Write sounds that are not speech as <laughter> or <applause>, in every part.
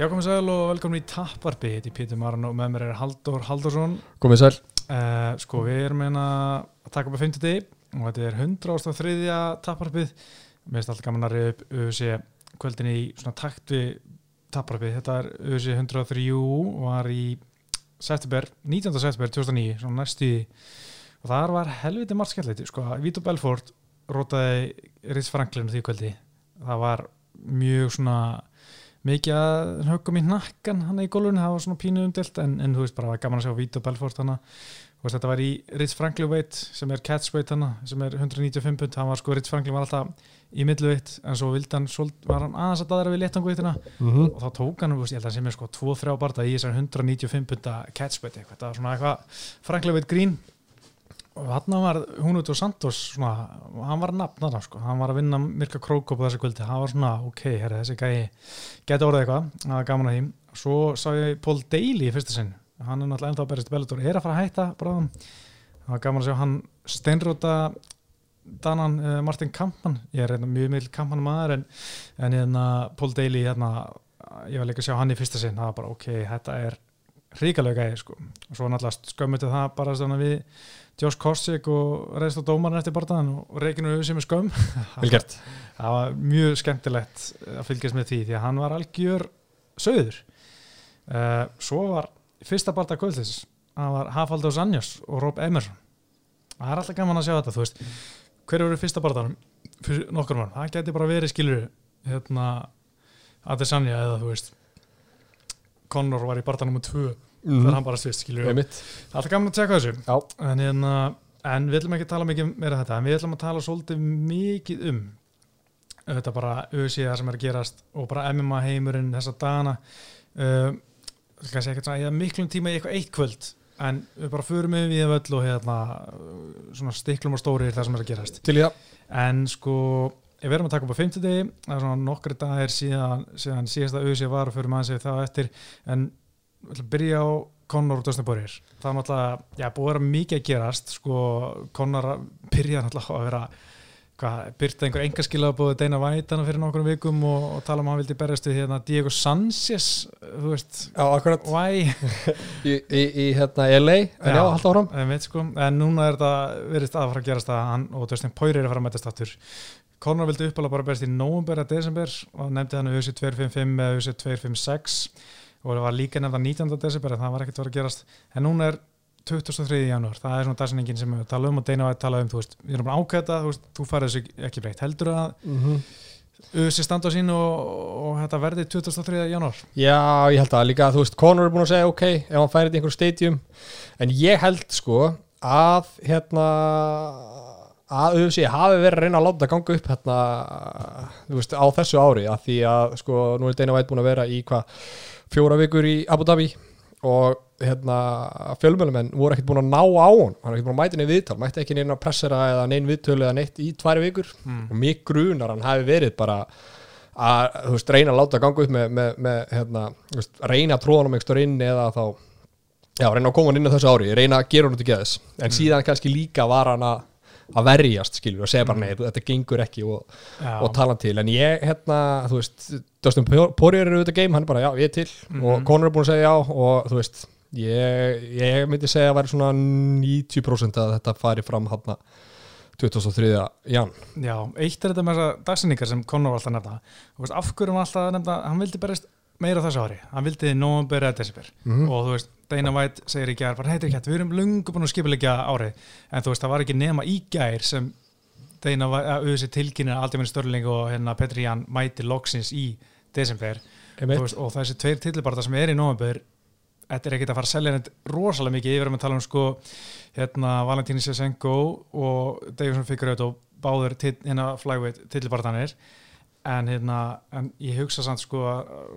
Já, komið sæl og velkomin í Tapparbi Þetta er Pítur Maran og með mér er Haldur Haldursson Komið sæl. Uh, Sko, við erum hérna að taka upp að 50 degi og þetta er 103. Tapparpið Mér finnst alltaf gaman að reyða upp UC kvöldin í svona takt við Tapparpið Þetta er UC 103 og var í september, 19. september 2009 svona næstu og þar var helviti margt skemmtilegt sko, Vito Belfort rótaði Ritz Franklin því kvöldi. Það var mjög svona mikið að höggum í nakkan hann í gólunni, það var svona pínu umdilt en, en þú veist bara, það var gaman að sjá Vito Belfort hana. Veist, þetta var í Ritz Franklin weight sem er catch weight hana, sem er 195 pund, hann var sko, Ritz Franklin var alltaf í millu weight, en svo vildi hann var hann aðeins að daðra við léttangveitina mm -hmm. og þá tók hann, veist, ég held að sem er sko 2-3 barða í þessar 195 punda catch weight eitthvað, það var svona eitthvað Franklin weight grín hann var hún út á Santos svona, hann var nafn þarna sko, hann var að vinna Mirka Krókó på þessu kvöldi, hann var svona ok, herri, þessi gæi geti orðið eitthvað. Það var gaman að því, svo sá ég Paul Daly í fyrsta sinn, hann er náttúrulega ennþá að berist Bellator, er að fara að hætta bráðum. Það var gaman að sjá hann steinróta Danan uh, Martin Kampmann. Ég er mjög mjög Kampmann maður en, en hérna Paul Daly hérna, ég var líka að sjá hann í fyrsta sinn. Það var bara ok, þetta er ríkalega gæði sko, og svo náttúrulega skömmiti það bara svona við Josh Korsik og á dómarinn eftir barndagan og reikinu auðvitað með skömm. <laughs> Það var mjög skemmtilegt að fylgjast með því því að hann var algjör söður uh, svo var fyrsta barndag kvöldis það var Hafaldur Sanjos og Rob Emerson. Það er alltaf gaman að sjá þetta þú veist, hver eru fyrsta barndaganum fyrir nokkur mann, það geti bara verið skilur hérna Adesanya eða þú veist. Conor var í barndag nr. 2 mm þegar hann bara svist skilur við. Einmitt. alltaf gaman að tjekka þessu. Já. en, hérna, en við ætlum ekki að tala mikið meira um þetta en við ætlum að tala svolítið mikið um þetta bara auðsíða sem er að gerast og bara MMA heimurinn þessa dagana. Uh, kannski ekkert svona miklum tíma í eitthvað eitt kvöld en við bara förum við við öll og hérna uh, svona stiklum og stórir það sem er að gerast. Til það. En sko við erum að taka upp á 50 degi það er svona nokkri dagir síðan, síðan síðasta auðsíða var og förum aðeins við það eftir en við ætlum að byrja á Conor og Dustin Poirier. Það er náttúrulega, já, búið að vera mikið að gerast sko, Conor byrjaði náttúrulega að vera hvað, byrta einhver engaskila búið Dana White hana fyrir nokkrum vikum og, og tala um að hann vildi berjast við hérna Diego Sanchez þú veist, Já, akkurat. <laughs> Í, í, í hérna LA En já, halda áfram. en, veit, sko, en núna er þetta verið að fara að gerast að hann og Dustin Poirier er að fara að mætast aftur. Conor vildi uppála bara berjast í november að desember og nefndi hann USA 255 eða USA 256 og það var líka nefnda 19. desember það var ekkert að vera að gerast en núna er 23. janúar, það er svona dagsinningin sem við tala um og Deina Vætt tala um, þú veist, við erum bara ákveða þú veist, þú farið þessu ekki breytt, heldur að mm -hmm. USA standa á sín og, og þetta verði 23. janúar Já, ég held að líka Þú veist, Conor er búin að segja ok Ef hann færið í einhver stadium En ég held sko að hérna að UFC hafi verið að reyna að láta það ganga upp hérna, þú veist, á þessu ári að því að sko, nú er Dana White búin að vera í hvað, fjóra vikur í Abu Dhabi og hérna fjölmjölumenn voru ekkert búin að ná á hann hann er ekkert búin að mæta neinn viðtal, mætti ekki neina pressera eða neinn viðtölu eða neitt í tværi vikur. Mm. og mig grunar hann hafi verið bara að þú veist, reyna að láta ganga upp með, með, með hérna, þú veist, reyna að tróða hann um einhver inn eða þá já, reyna að koma hann inn á þessu ári, reyna að gera hann út í geðis en síðan kannski líka var hann að að verjast, skilur, og segja bara nei, þetta gengur ekki og, og tala til. En ég, hérna, þú veist Dustin Poirier er auðvitað game, hann er bara, já, ég er til. Mhm. og Conor er búin að segja já og þú veist, ég, ég myndi segja að væri svona 90% að þetta fari fram hann 2003. jan. Já, eitt er þetta með þessar dagsinningar sem Conor var alltaf að veist, af hverju var alltaf að nefna hann vildi berjast meira þessu ári. Hann vildi november eða desember. Mhm. og þú veist, Dana White segir í gær bara heitir ekki hætt, við erum lungu búin að skipilegja árið. En þú veist, það var ekki nema í gær sem Dana White, að tilkynir Aldiminn Störling og hérna Petri Jan mæti loksins í desember. Veist, og þessi tveir tilbarta sem er í november þetta er ekkert að fara að selja neitt rosalega mikið, við erum að tala um sko hérna Valentíni Sesenko og Davison Figueredo báður til, hérna flyweight tilbartanir en, hérna, en ég hugsa samt sko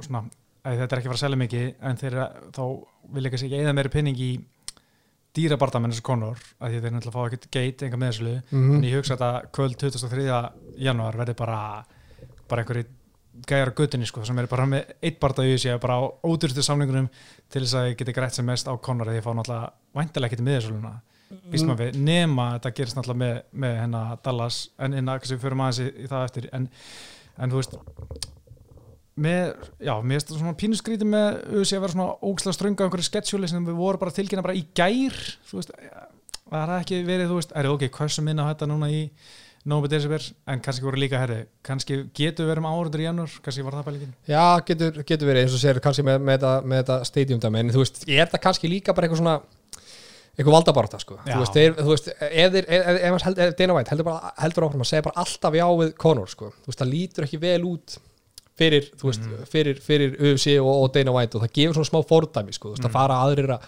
svona, að þetta er ekki að fara að selja mikið en þeir, þá vil ég kannski ekki eða meiri pinning í dýrabartamenn eins og konur, að þeir náttúrulega fá ekkert geit enga meðslu, mm -hmm. en ég hugsa að kvöld 23. januar verði bara bara einhverju gæjar á guttunni sko, sem er bara með eitt barta í þessu, bara á ódurstu samlingunum til þess að ég geti greitt sem mest á konur þegar ég fá náttúrulega væntilega ekkert meðsluna Mm. Við, nema þetta gerist náttúrulega með, með hennar Dallas en einna, kannski við förum aðeins í, í það eftir en en þú veist með, já, mér finnst það svona pínusgríti með auðvitað að vera svona ógslag strönga á einhverju sketsjúli sem við vorum bara tilkynna bara í gær þú veist, eh, það er ekki verið þú veist, er það ok, hversu minna þetta núna í nómið desibér, en kannski voru líka herri, kannski getur verið um áraður í janúr kannski var það bara líka. Já, getur, getur verið, eins og sér, kannski með, með, með þetta stadiumdæmi, en þú veist, er það kannski líka bara eitthvað svona eitthvað valdabarta sko. Já. þú veist, þeir, þú veist, ef, ef, ef, ef Dana White heldur, bara, heldur áfram að segja bara alltaf já við Conor sko, þú veist, það lítur ekki vel út fyrir, þú veist, fyrir, fyrir UFC og, og Dana White og það gefur svona smá fordæmi sko, þú veist, að fara aðrir að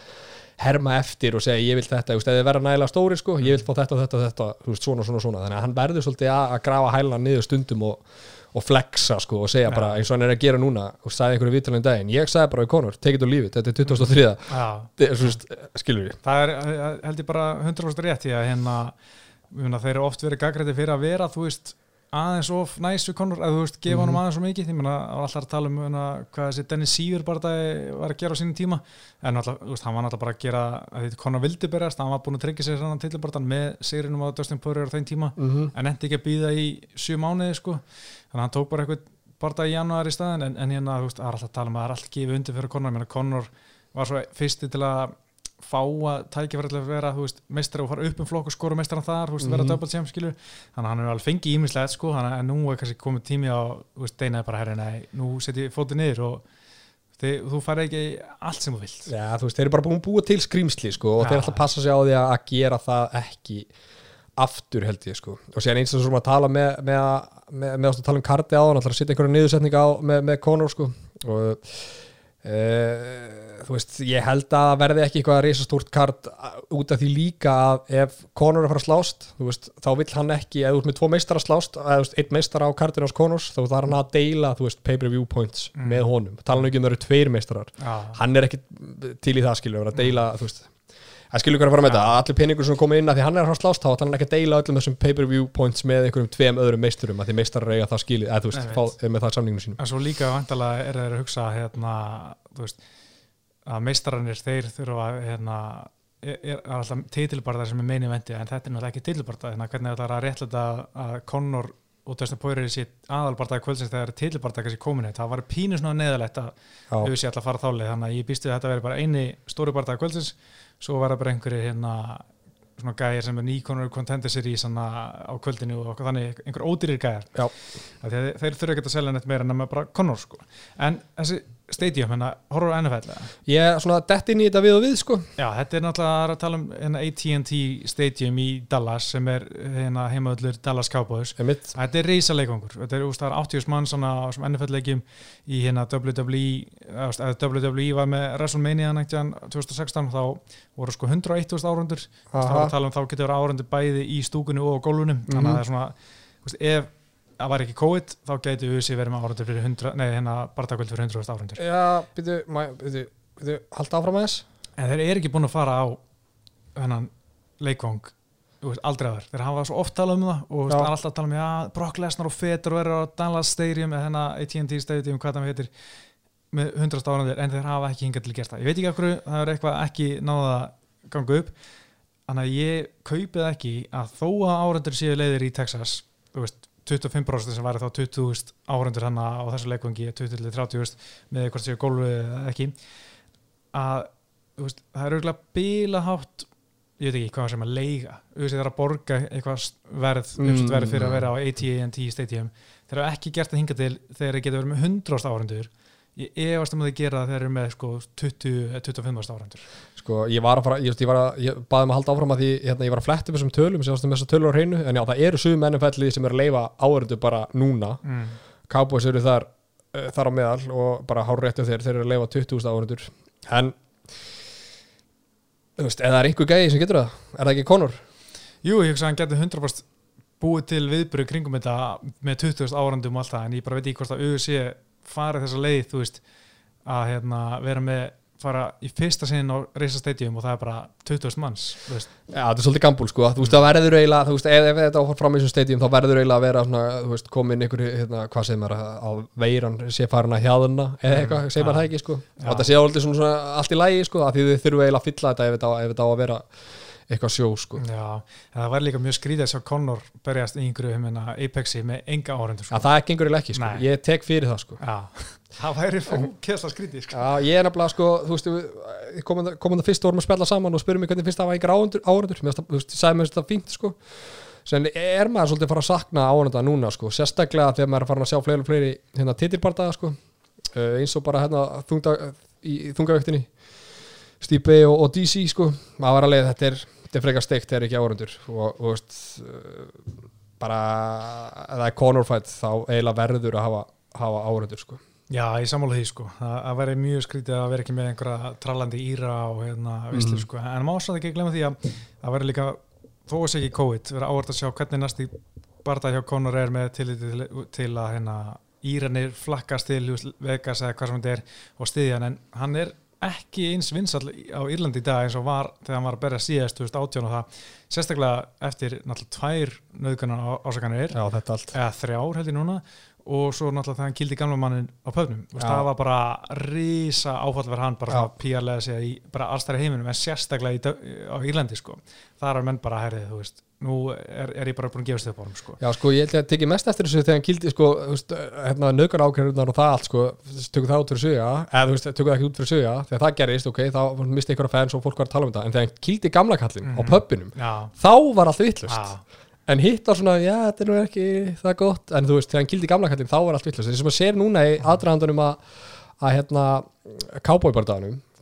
herma eftir og segja ég vil þetta, þú veist, ef þið verða nægilega stóri sko, ég vil fá þetta og þetta og þetta, þú veist, svona, svona, svona. Þannig að hann verður svolítið að, grafa hælana niður stundum og, og flexa sko og segja bara eins og hann er að gera núna og sagði einhverju vitalinn daginn, ég sagði bara við Conor, take it or leave it, þetta er 2003 já, Þetta er, þú veist, skilur við. Það er eh, held ég bara 100% rétt því að hérna ég þeir eru oft verið gaggræti fyrir að vera þú veist aðeins of næs við Conor eða þú veist, gefa honum aðeins svo mikið. Því meina, það var alltaf að tala um hérna, hvað þessi Dennis Sýver bara var að gera á sínum tíma. En alltaf, þú veist, hann var alltaf bara að gera að því Conor vildi berjast, hann var búin að tryggja sér sannan tilbartan með sigrinum á Dustin Poirier á þeim tíma. Mm -hmm. en endi ekki að býða í sjö mánuði sko. Þannig að hann tók bara eitthvað barða í janúar í staðin en, en hérna, þú veist, það er alltaf að tala um að það er alltaf gefið undir fyrir Conor, ég meina Conor var svo fyrsti til að fá að tækifæri til að vera, þú veist, meistari og fara upp um flokk og skora meistaran þar, þú veist, vera Mhm. double champ skilur, þannig að hann er alveg fengið ímislegt sko, þannig að nú er kannski komið tími á þú veist, deinaði bara herri, nei, nú setjum fótið niður og þið, þú færði ekki allt sem þú vilt. Já, þú veist, þeir eru bara búin að búa til skrýmsli sko, og Já. þeir ætla að passa sig á því að að gera það ekki aftur held ég sko. Og sér eins og svo að tala með með, með, með, með að tala um kardi á hann ætla að setja einhverja niðursetninga á með, með Conor sko. Og Uh, þú veist, ég held að verði ekki eitthvað risastórt kart út af því líka að ef Conor er að fara að slást þú veist, þá vill hann ekki, þú ert með tvo meistar að slást eða þú veist, einn meistar á kartinu ás Conors þá þarf hann að deila, þú veist, pay-per-view points Mm. með honum, tala nú ekki um það eru tveir meistarar. Já, hann er ekki til í það skilur að deila, þú veist það skilur ykkur að fara með þetta, allir peningur sem koma inn að því hann er að slást þá, ætlar hann ekki að deila öllum þessum pay-per-view points með einhverjum tveim öðrum meisturum að því meistarar eiga það skilið, eða þú veist, fá, með það samningum sínum. En svo líka vantalega er þeir að hugsa hérna, þú veist að meistararnir þeir þurfa hérna, er, er alltaf titilbarðar sem er meini vendi en þetta er náttúrulega ekki titilbarðar þannig að hvernig það er að réttlega að Conor og Dustin Poirier sé aðalbarðar kvöldsins þegar titilbarðar kannski komin eitt það var pínu svona neðalegt að Já. við sé alltaf að fara þáli þannig að ég býstu að þetta veri bara eini stóri barðar kvöldsins svo var það bara einhverju hérna svona gæjar sem er nýkonur contender series á kvöldinu og þannig einhver ódýrir að þeir, þurfa ekki að selja neitt meira nema bara Conor sko. En þessi stadium hérna, horfur á NFL ég er svona dett inn í þetta við og við sko. Já, þetta er náttúrulega að tala um hérna, AT&T Stadium í Dallas sem er hérna, heimaðullur Dallas Cowboys. Þetta er reysa leikangur, þetta er, úst, það er 80 mann svona á þessum NFL-leikjum í hérna WWE, WWE var með WrestleMania nægtjan 2016 þá voru sko 101.000 árundur þá um þá getur verið árundur bæði í stúkunni og á gólfunum. Þannig að það er svona, ef það var ekki COVID þá gæti sér verið með árundur fyrir 100, nei hérna barndagöld fyrir 100.000 árundur já, byrju, byrju, byrju halda áfram aðeins. En þeir eru ekki búin að fara á hennan leikvang aldrei aður, þeir hafa svo oft talað um það og alltaf að tala um já, Brock Lesnar og Federer eru á Dallas Stadium eða hennar AT&T Stadium, hvað það heitir með 100 árandir, en þeir hafa ekki hingað til að gera það, ég veit ekki hverju, það er eitthvað ekki náða að ganga upp. Þannig að ég kaupið ekki að þó að árandur séu leiðir í Texas þú veist, 25% sem væri þá 20.000 árandur hann á þessu leikvangi 20-30.000 með hvort séu gólfið eða ekki að veist, það er auðvitað bílahátt ég veit ekki hvað sem að leiga auðvitað er að borga eitthvað verð Mm. mm. verð fyrir að vera á AT&T Stadium þeir hafa ekki gert það hinga til þegar þeir geta verið með 100 árandur ég efast um að þeir gera þegar þeir eru með sko 20-25 árandur sko, ég var að fara, ég, ég var að ég baði mig að halda áfram að því, hérna, ég var að fletta upp þessum tölum sem ástum þessar tölur á hreinu, en já, það eru sugum NFL-lið sem eru að leifa áhörðu bara núna mm. Cowboys eru þar uh, þar á meðal og bara hár rétti á þeir, þeir eru að leifa 20.000 áhörður en þú veist, eða er einhver gæði sem getur það, er það ekki Conor? Jú, ég hugsa að hann getur 100% búið til viðbyrju kringum þetta með 20 árandum og allt það en ég bara veit ekki hvort að UFC fari þessa leið, þú veist að hérna, vera með fara í fyrsta sinni á Reisa Stadium og það er bara 20 manns. Já, þetta er svolítið gambúl sko, þú veist, það verður eiginlega, þú veist, ef, ef þetta áfram fram í þessum stadium þá verður eiginlega að vera svona, þú veist, komin ykkur, hérna, hvað segir maður, að- að veiran sé farin að hjaðuna, eða eitthvað, segir maður það ekki, sko, og þetta sé álítið svona, svona allt í lægi, sko, að því þið þurfu eiginlega að fylla þetta á, ef þetta á að vera eitthvað sjó sko. Já, það var líka mjög skrítið að sjá Conor berjast hérna Apexi með enga áhrendur Já, sko. það gengur eiginlega ekki, sko. Nei. ég tek fyrir það sko. Já, <laughs> það væri fókessla skrítið sko. Já, ég er nefnilega sko, þú veist, komum, það fyrst og vorum að spjalla saman og spyrum mig hvernig finnst það að mér finnst það, þú veist, ég sagði mér þetta fínt sko, sen er maður svolítið að fara að sakna áhundur núna sko, sérstaklega þegar maður er farin að sjá fleiri og fleiri hérna titilbardaða sko, uh, eins og bara hérna þungda, í, í þungavektinni, Stípi og, og DC sko, maður var að leið, þetta er, þetta er frekar steikt þegar ekki áhundur og, og veist, uh, bara, ef það er Conor fight þá eiginlega verður að hafa, hafa áhundur sko. Já, ég sammála því sko. Það, það væri mjög skrítið að vera ekki með einhverja trallandi íra og hérna, veislu Mhm. sko. En má svo ekki glemma því að það væri líka, þó að sé ekki COVID, vera áhvert að sjá hvernig næsti barða hjá Conor er með til, til, til að hérna, íranir flakkast til Vegas eða hvað sem þetta er og styðja hann, en hann er ekki eins vinsall á Írlandi í dag eins og var þegar hann var að berja síðast 2018 og það. Sérstaklega eftir náttúrulega tvær nöðgunar ásakanir. Já, þetta allt. eða þrjár held ég núna. Og svo náttúrulega þegar hann kildi gamla mannin á pöfnum. Það var bara risa áfall fyrir hann bara píarlega sig í bara allstæri heiminum en sérstaklega í, á Írlandi sko. það er menn bara herrið þú veist nú er, er ég bara búin að gefast á hann sko. Já, sko, ég held að tekið mest eftir þessu þegar hann kildi, sko, hérna, nöðgar ákveðunar og það allt, sko, tökum það út fyrir suga, eða, þú veist, tökum það ekki út fyrir suga, þegar það gerist, ok, þá misti einhverja fans og fólk var að tala um þetta, en þegar hann kildi gamla kallinn á Mhm. pöppinum, þá var allt vittlust. En hitt var svona, já, þetta er nú ekki það gott, en þú veist, þegar hann kildi gamla kallinn, þá var allt vittlust.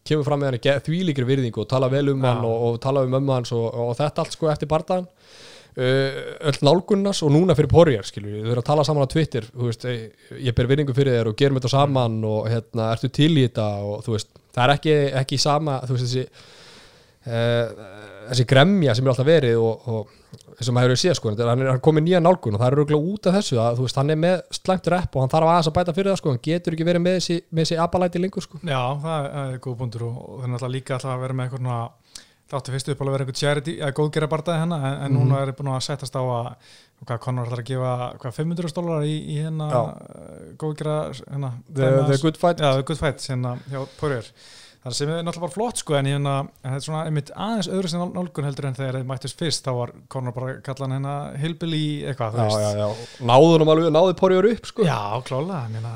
Kemur fram með hann í þvílíkri virðingu og tala vel um Já. hann og, og tala um ömmu hans og, og þetta allt sko eftir bardagan uh, öll nálgunnars og núna fyrir porjar skilur, við erum að tala saman á Twitter veist, eh, ég ber virðingu fyrir þér og gerum þetta saman og hérna, ertu til í þetta og þú veist, það er ekki, ekki sama, þú veist, þessi uh, þessi gremja sem er alltaf verið og, og og maður hefur séð sko, hann er komið nýja nálgun og það er auðvitað út af þessu að veist, hann er með slæmt rep og hann þarf aðeins að bæta fyrir það sko, hann getur ekki verið með þessi, með þessi abalæti lengur sko já, það er góð búndur og, það er náttúrulega líka að vera með eitthvað þáttu fyrstu upp að vera einhver charity eða góðgera bardaði hennar en, en Mhm. núna er ég búin að setjast á að hvað Conor ætlar að gefa hvað 500 dólar í, í hérna Já. góðgera hérna, the, the good fight Já, The Good Fight hérna hjá það sem er náttúrulega bara flott sko en hérna, þetta er svona einmitt aðeins öðru sem nálgun heldur en þegar þeir mættist fyrst þá var Conor bara að kalla hann hérna Hillbilly eitthvað, já, já, já. náðu hann alveg, náðu porjur upp sko Já, klálega, Meina,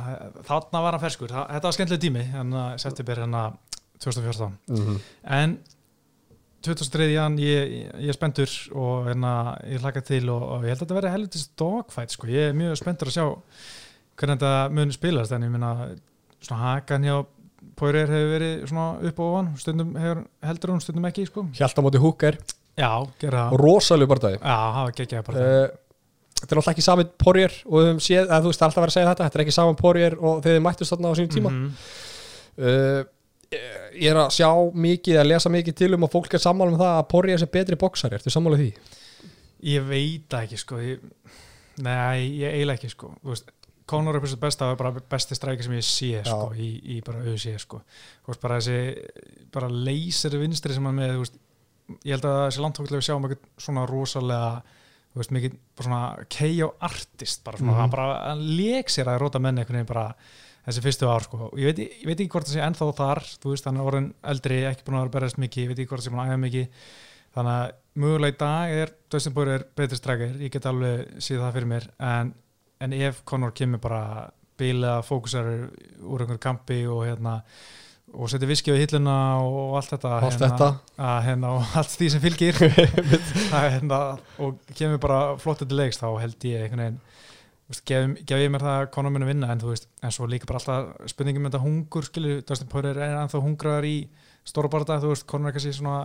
þarna var hann ferskur Þa- þetta var skemmtileg tími hérna, september hérna 2014 Mhm. en 2003. jan ég, ég, ég er spenntur og hérna, ég hlaka til og, og ég held að þetta verði helvitist dogfight sko. ég er mjög spenntur að sjá hvernig þetta muni spilast en ég minna svona hakan hjá Poirier hefur verið svona upp og ofan stundum hefur, heldur hún, stundum ekki sko. Hjalt á móti húker rosalega barndagi Þetta er alltaf ekki saman porjur og við höfum séð, að þú veist, alltaf verið að segja þetta þetta er ekki saman porjur og þegar þið mættust þarna á sínum tíma. Mhm. uh, Ég er að sjá mikið að lesa mikið til um og fólk er sammála um það að porjur sé betri boksari, ertu sammála því? Ég veit ekki sko. Ég, Nei, ég eiginlega ekki sko. Þú veist, Conor er fyrst besta og er bara besti strækir sem ég sé sko, í, í bara auðsé sko. Bara þessi bara leysir vinstri sem hann með veist, ég held að það sé landtókilega við sjáum eitthvað svona rosalega veist, mikið bara svona KO artist bara svona, Mhm. hann bara hann leik sér að róta menn einhvern veginn bara þessi fyrstu ár sko, ég veit, ég veit ekki hvort það sé ennþá þar, þú veist, hann er orðin eldri ekki búin að vera berðast mikið, ég veit ekki hvort það sé búin að æfa mikið þannig að mögulega í dag er Dustin Poirier betri strækir ég get alveg síð það fyrir mér en, en ef Conor kemur bara bila fókusar úr einhverju kampi og hérna og setja viski við hilluna og allt þetta Allt hérna, þetta. að, hérna, og allt því sem fylgir <laughs> að, hérna, og kemur bara flott til leiks þá held ég einhvern veginn gef, gef ég mér það að Conor muni vinna en þú veist, en svo líka bara alltaf spurningum með þetta hungur, skilju, Dustin Poirier er ennþá hungraðar í stóra barða, þú veist, Conor er kannski svona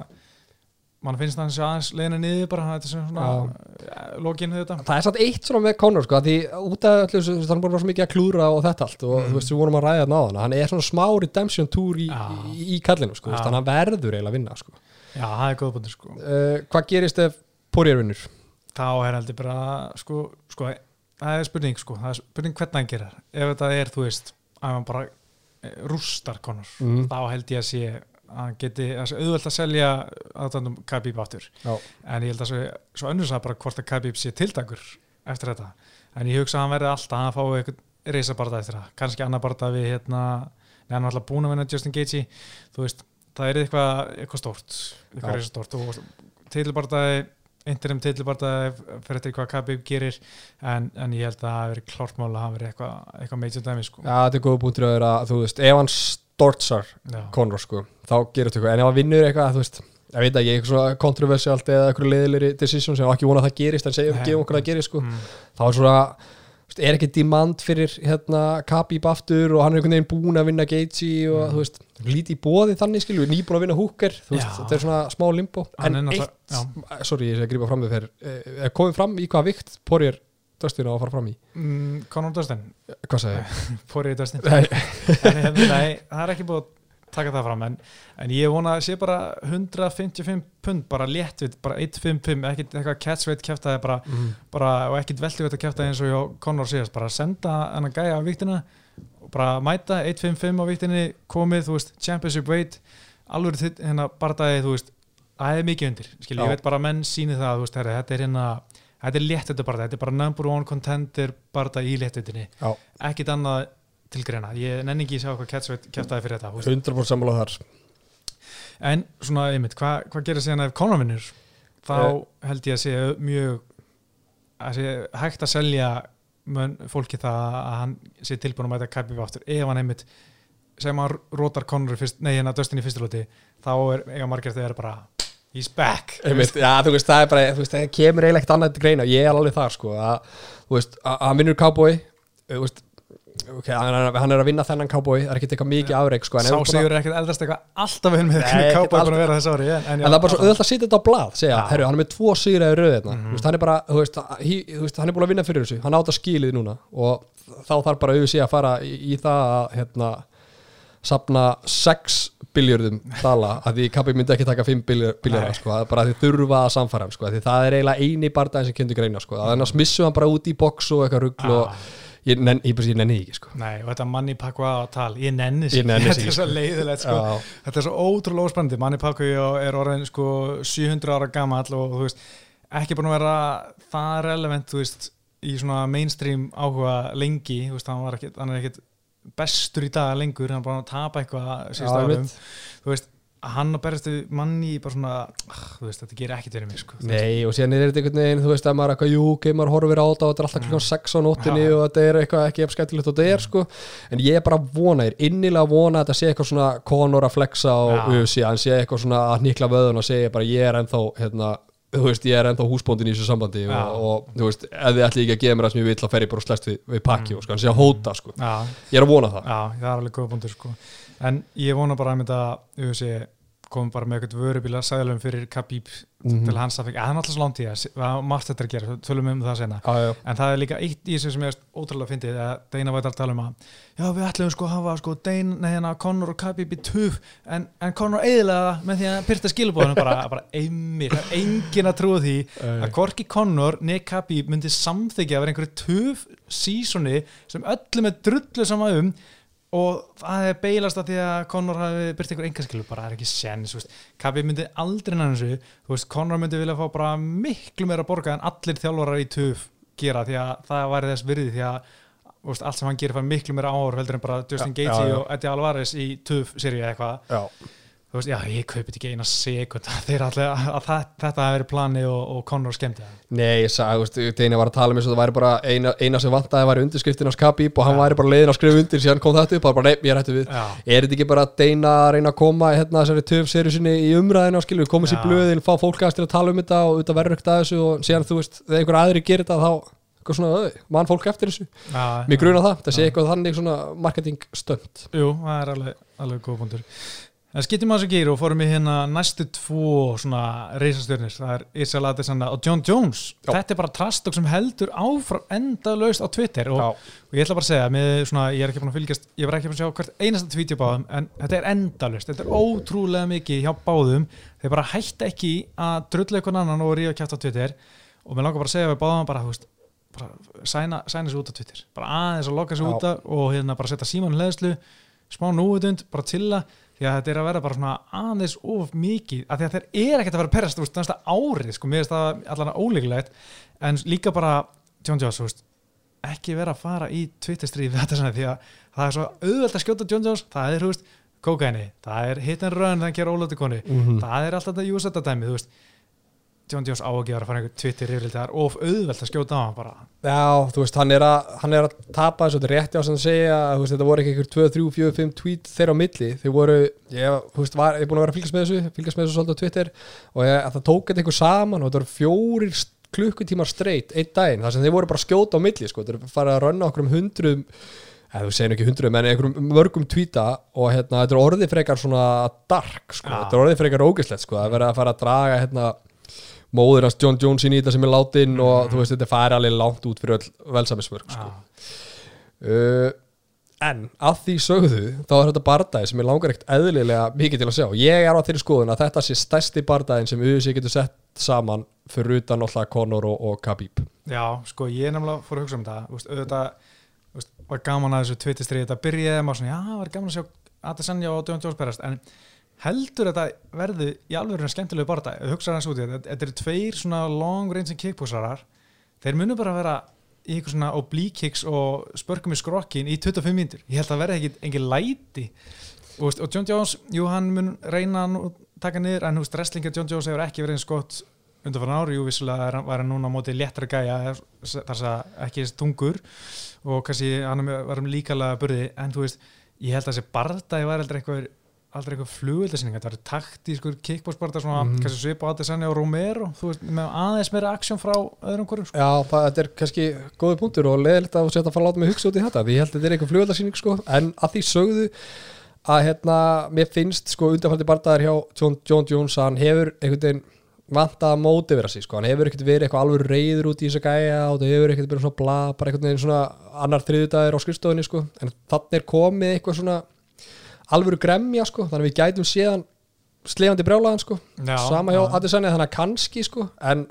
mann finnst það hans aðeins leiðina niður bara, þetta er svona ja, lokinu þetta Það er satt eitt svona með Conor sko, því út af öllu, þessu, hann er bara svo mikið að klúra og þetta allt og Mm. þú veist, við vorum að ræða þetta náðan hann er svona smá redemption tour í, í, í kallinu, sko, þannig að hann verður eiginlega að vinna, sko. já, það er góð búinir sko uh, Hvað gerist ef Poirier vinnur? þá er heldur bara sko, sko, það er spurning sko, það er spurning hvernig hann gerir ef þetta er, þú veist, að hann bara eh, rústar Conor, Mm. þá held ég að sé hann geti, auðvelt að selja aðdændum Khabib áttur Já. en ég held að svo, svo önnur það bara hvort að Khabib sé tildagur eftir þetta en ég hugsa að hann verði alltaf að hann fái eitthvað reysabarda eftir það, kannski annar barda við hérna, hann er alltaf búin að vinna Justin Gaethje, þú veist, það er eitthvað eitthvað stórt, eitthvað Já. reysastórt og titilbardaði interim titilbardaði fyrir eftir hvað Khabib gerir en, en ég held að það hafi verið klárt mál að hafi verið eitthvað eitthva major dæmi sko. Já, stortsar. Conor sko, þá gerir þetta eitthvað en ef hann vinnur eitthvað, þú veist, ég veit ekki eitthvað kontroversialt eða eitthvað leiðilegri decision sem ekki vona að það gerist, en segjum gefum okkur að gerist sko, Mm. þá er svona er ekki demand fyrir hérna Khabib aftur og hann er einhvern veginn búinn að vinna Gaethje og Mm. þú veist, lítið bóði þannig skilur, nýbúinn að vinna Hooker þú veist, Já. þetta er svona smá limbo en er eitt, sorry, ég sé að grípa fram með þér eh, komið fram í hvað vikt Poirier Dustin á að fara fram í, Mm, Conor Dustin, hvað sagði ég? <laughs> Poirier Dustin Nei. en, nei, það er ekki búið að taka það fram en, en ég vona að sé bara 155 pund bara létt við, bara 155 ekkit eitthvað catchweight kæftaði bara, Mm. bara og ekkit velti við að kæftaði eins og Conor síðast bara senda hann að gæja á viktina og bara mæta 155 á viktinni komið, þú veist, championship weight alveg þitt, hérna bardaði, þú veist er mikið undir, skil, ég veit bara menn síni það, þú veist, herri, þetta er hérna þetta er létt þetta bardaði, þetta er bara number one contender bardaði í léttvitinni Já. ekkit annað til greina ég nenni ekki að sjá hvað kæftaði fyrir þetta þú veist. 100% sammála þar en svona einmitt, hvað hva gerir síðan ef Conor vinnur þá Eh. held ég að sé mjög að sé hægt að selja mun, fólki það að hann sé tilbúin að mæta Khabib aftur ef hann einmitt sem hann rótar fyrst, nei hérna Dustin í fyrstulóti þá er eiga margir þegar bara he's back. Einmitt, já, veist, það bara, þú veist, það kemur eiginlega ekkert annað til greina, ég er alveg þar, sko veist, hann vinnur cowboy þú veist, ok, hann er, að vinna þennan cowboy, það er ekkert eitthvað mikið afreik, sko, en, sá sigur er ekkert eldast eitthvað alltaf vel með er búin að vera þess ári en, en það er bara svo auðvitað að setja þetta á blað segja, Já. herru, hann er með tvo sigra í röð þú veist, hann er bara, veist, veist, hann er búin að vinna fyrir þessu, hann átt að skilið núna og þá þarf bara auðvitað að fara í, í það að, hérna sapna 6 biljörðum dala, að því kappi myndi ekki taka 5 biljörða, sko, bara að þið þurfa að samfæra hann, sko, að því það er eiginlega eini bardaginn sem kynnt greina, sko, að annars missum hann bara út í box og eitthvað rugl og Ah. ég, nenn, ég, ég nenni því ekki, sko Nei, og þetta manni pakku að tal, ég nenni Ég nenni þetta er svo leiðilegt sko. Já. þetta er svo ótrúlega óspennandi manni pakku er orðin sko 700 ára gamall og þú veist ekki búin að vera það relevant þú veist, í svona mainstream áhuga lengi, þú veist, hann, var ekkit, hann er ekkit bestur í dag lengur hann bara að tapa eitthvað síðust árum. Þú veist, hann að berjastu manni bara svona, ah, þú veist, þetta gerir ekkit fyrir mig sko. Nei, og síðan er þetta einhvern veginn, þú veist, að maður er eitthvað, jú, ok, maður horfir á þetta og þetta er alltaf klukkan 6 á nóttinni og þetta er eitthvað ekki eftir skemmtilegt og þetta er, sko, en ég er bara að vona, ég er innilega að vona að þetta sé eitthvað svona konur að flexa á Já. UFC, hann sé eitthvað svona að hnikla vöðun og segja bara, ég er ennþá, hérna, þú veist, ég er ennþá húsbóndin í þessu sambandi Já. og, og, þú veist, ef þið ætli ekki að gefa mér það sem ég vil, þá fer ég bara og slæst við, við pakki og, sko, hann sé að hóta, sko, Já, ég er að vona það. Já, það er alveg góða búndur sko. en ég vona bara að mynda UFC komum bara með eitthvað vörubíla sæðalum fyrir Khabib Mhm. til hans að það er náttúrulega svo langt í það margt þetta að gera, tölum um það sena já, en það er líka eitt í þessu sem ég ótrúlega fyndið að Deina vært að tala um að já við ætlum sko að hafa sko Dein, nei hérna Conor og Khabib í tuf en, en Conor eiginlega það með því að pyrta skilubóðinu bara, <laughs> bara einmir, engin að trúa því að hvorki Conor ne Khabib myndi samþykja að vera einhverju tuf sísoni sem öllum er drullu sama um og það er beilast að því að Conor hafi byrst einhver engaskilu, bara það er ekki veist. Khabib myndi aldrei nann þessu Conor myndi vilja fá bara miklu meira borga en allir þjálfarar í tuf gera því að það væri þess virði því að veist, allt sem hann gerir fær miklu meira áhör heldur en bara Justin Já, Gaethje já, já. og Eddie Alvarez í tuf serið eitthvað. Þú veist, já, ég kaupi þetta ekki eina sekund <laughs> þeir allir að, að það, þetta hafi verið plani og, og Conor skemmti það. Nei, ég sagði, þú veist, Deina var að tala um eins og það væri bara eina, eina sem vantaði væri undirskriftin á Skabíb og hann Já. væri bara leiðin að skrifa undir síðan kom þetta upp og bara nei, ég er hættu við. Já, Er þetta ekki bara að Deina að reyna að koma hérna þessari töf seri sinni í umræðina og skilur, koma sér Já. blöðin, fá fólk aðeins til að tala um þetta og ekkert að þessu og síðan þú veist, þegar einhver aðri gerir þetta þá eitthvað svona, öð, mann fólk eftir þessu En skiptum að þessu gýr og fórum í hérna næstu tvo svona reisastjörnir það er Isabel Adesanya og John Jones. Já. þetta er bara trastokk sem heldur áfram endalaust á Twitter. Og, og ég ætla bara að segja með svona, ég er ekki búin að fylgjast ég var ekki búin að sjá hvert einasta hjá báðum en þetta er endalaust, þetta er ótrúlega mikið hjá báðum, þeir bara hætta ekki að drulla eitthvað annan og ríða kjátt á Twitter. Og mér langar bara að segja við báðum bara, þú veist, bara sæna, sæna sig út á Twitter. Bara aðeins að loka sig Já. út af og hérna bara setja síman hlæðslu smá núutund, bara chilla því að þetta er að vera bara svona aðeins of mikið, af því að þeir er ekkert að vera að perrast þú veist, næsta árið, sko, mér finnst það allan ólíklegt, en líka bara John Jones, þú veist, ekki vera að fara í Twitter-stríð við þetta svona því að það er svo auðvelt að skjóta John Jones það er, þú veist, kókaini, það er hit and run það ger ólötu koni, Mhm. það er alltaf þetta júsetta dæmi, þú veist John Jones á að gera að fara einhver Twitter yfirleitt það er of auðvelt að skjóta á hann bara. Já, þú veist, hann er að, hann er að tapa þessu, rétti á sem að segja að þetta voru ekki einhver 2, 3, 4, 5 tweet þeirra á milli, þeir voru ég, þú veist, var, ég er búin að vera að fylgjast með þessu fylgjast með þessu svolítið á Twitter og ég, að það tók þetta einhver saman og þetta voru fjórir klukkutímar straight einn daginn, þar sem þeir voru bara að skjóta á milli sko, þeir farið að rönna okkur um hundruðum eða þú segir ekki hundruðum, en einhverjum mörgum tweeta og hérna, þetta er orðið frekar svona dark, sko, Já. þetta er orðið frekar ógislegt, sko, að vera að fara að draga hérna móður hans John Jones í þetta sem er látin og þú veist þetta færi alveg langt út fyrir öll velsamismörk sko. Uh, en að því sögðu þá er þetta bardagi sem ég langar ekkert eðlilega mikið til að sjá. Ég er á þeirri skoðun að þetta sé stærsti bardagin sem UFC getur sett saman fyrir utan alltaf Conor og, og Khabib. Já, sko, ég er nefnilega fór að hugsa um þú veist, auðvitað veist, var gaman að þessu tvittistrið þetta byrjaði maður svona, já, það var gaman að sjá Adesanya og Djón Jones berast en heldur þetta verði í alveg skemmtilegu barða, hugsaður hans út í þetta þetta eru tveir svona long range kickbúsarar þeir munu bara vera í eitthvað svona oblique kicks og spörkum í skrokkin í 25 mínútur. Ég held að verði ekki engin læti. Og, og John Jones, jú hann mun reyna að taka niður en veist, wrestlinga John Jones hefur ekki verið eins gott undan fyrir ári, jú vissulega var hann núna á móti léttra gæja þar að ekki tungur og kannski hann var um líkalega burði. En þú veist, ég held að þessi var aldrei eitthvað flugveldasynning, þetta var taktískur kickboxbarda svona, Mhm. kannski svipa á Adesanya og Romero, þú veist, með aðeins meira aksjón frá öðrum hverjum, sko. Já, það, þetta er kannski góði punktur og leðilegt að setja að fara að láta mig hugsa út í þetta því ég held að þetta er eitthvað flugöldarsýning sko en að því sögðu að hérna, mér finnst sko undanfaldi bardaðar hjá John, John Jones að hann hefur einhvern veginn vantað að móti vera sig sko, hann hefur ekkert verið eitthvað alveg reyður út í þess að gæja og það hefur ekkert verið svona bla, bara einhvern veginn svona annar þriðudagir á skrifstofunni sko en þannig er komið eitthvað svona alvöru gremja sko, þannig að við gætum séðan slefandi brjálaðan sko. Já, sama hjá já. Adesanya þannig að kannski sko en,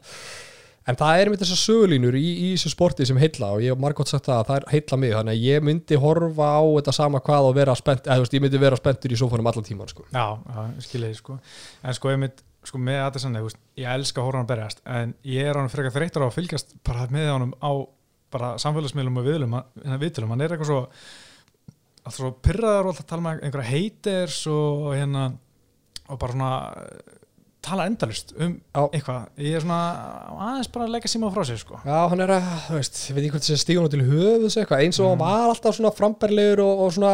en það er með þessar sögulínur í, í þessu sporti sem heilla og ég hef margótt sagt það að það heilla mig þannig að ég myndi horfa á þetta sama hvað og vera spennt, eða þú veist ég myndi vera spenntur í sófanum allan tíman sko. Já, já, skiljiði sko. En sko einmitt, sko með Adesanya ég elska að horfa hann berjast en ég er hann frekar þreyttur á að fylgjast bara með honum á bara samfélagsmiðlum og viðlum, hann er eitthvað svo alltaf svo pyrraður og alltaf tala með einhverja haters og hérna og bara svona eh, tala endalust um Já. eitthvað, ég er svona aðeins bara að leggja síma frá sér sko Já, hann er að, þú veist, ég veit ekki hvort þessi stígun til höfuðs eitthvað, eins og hann var alltaf svona framberlegur og, og svona,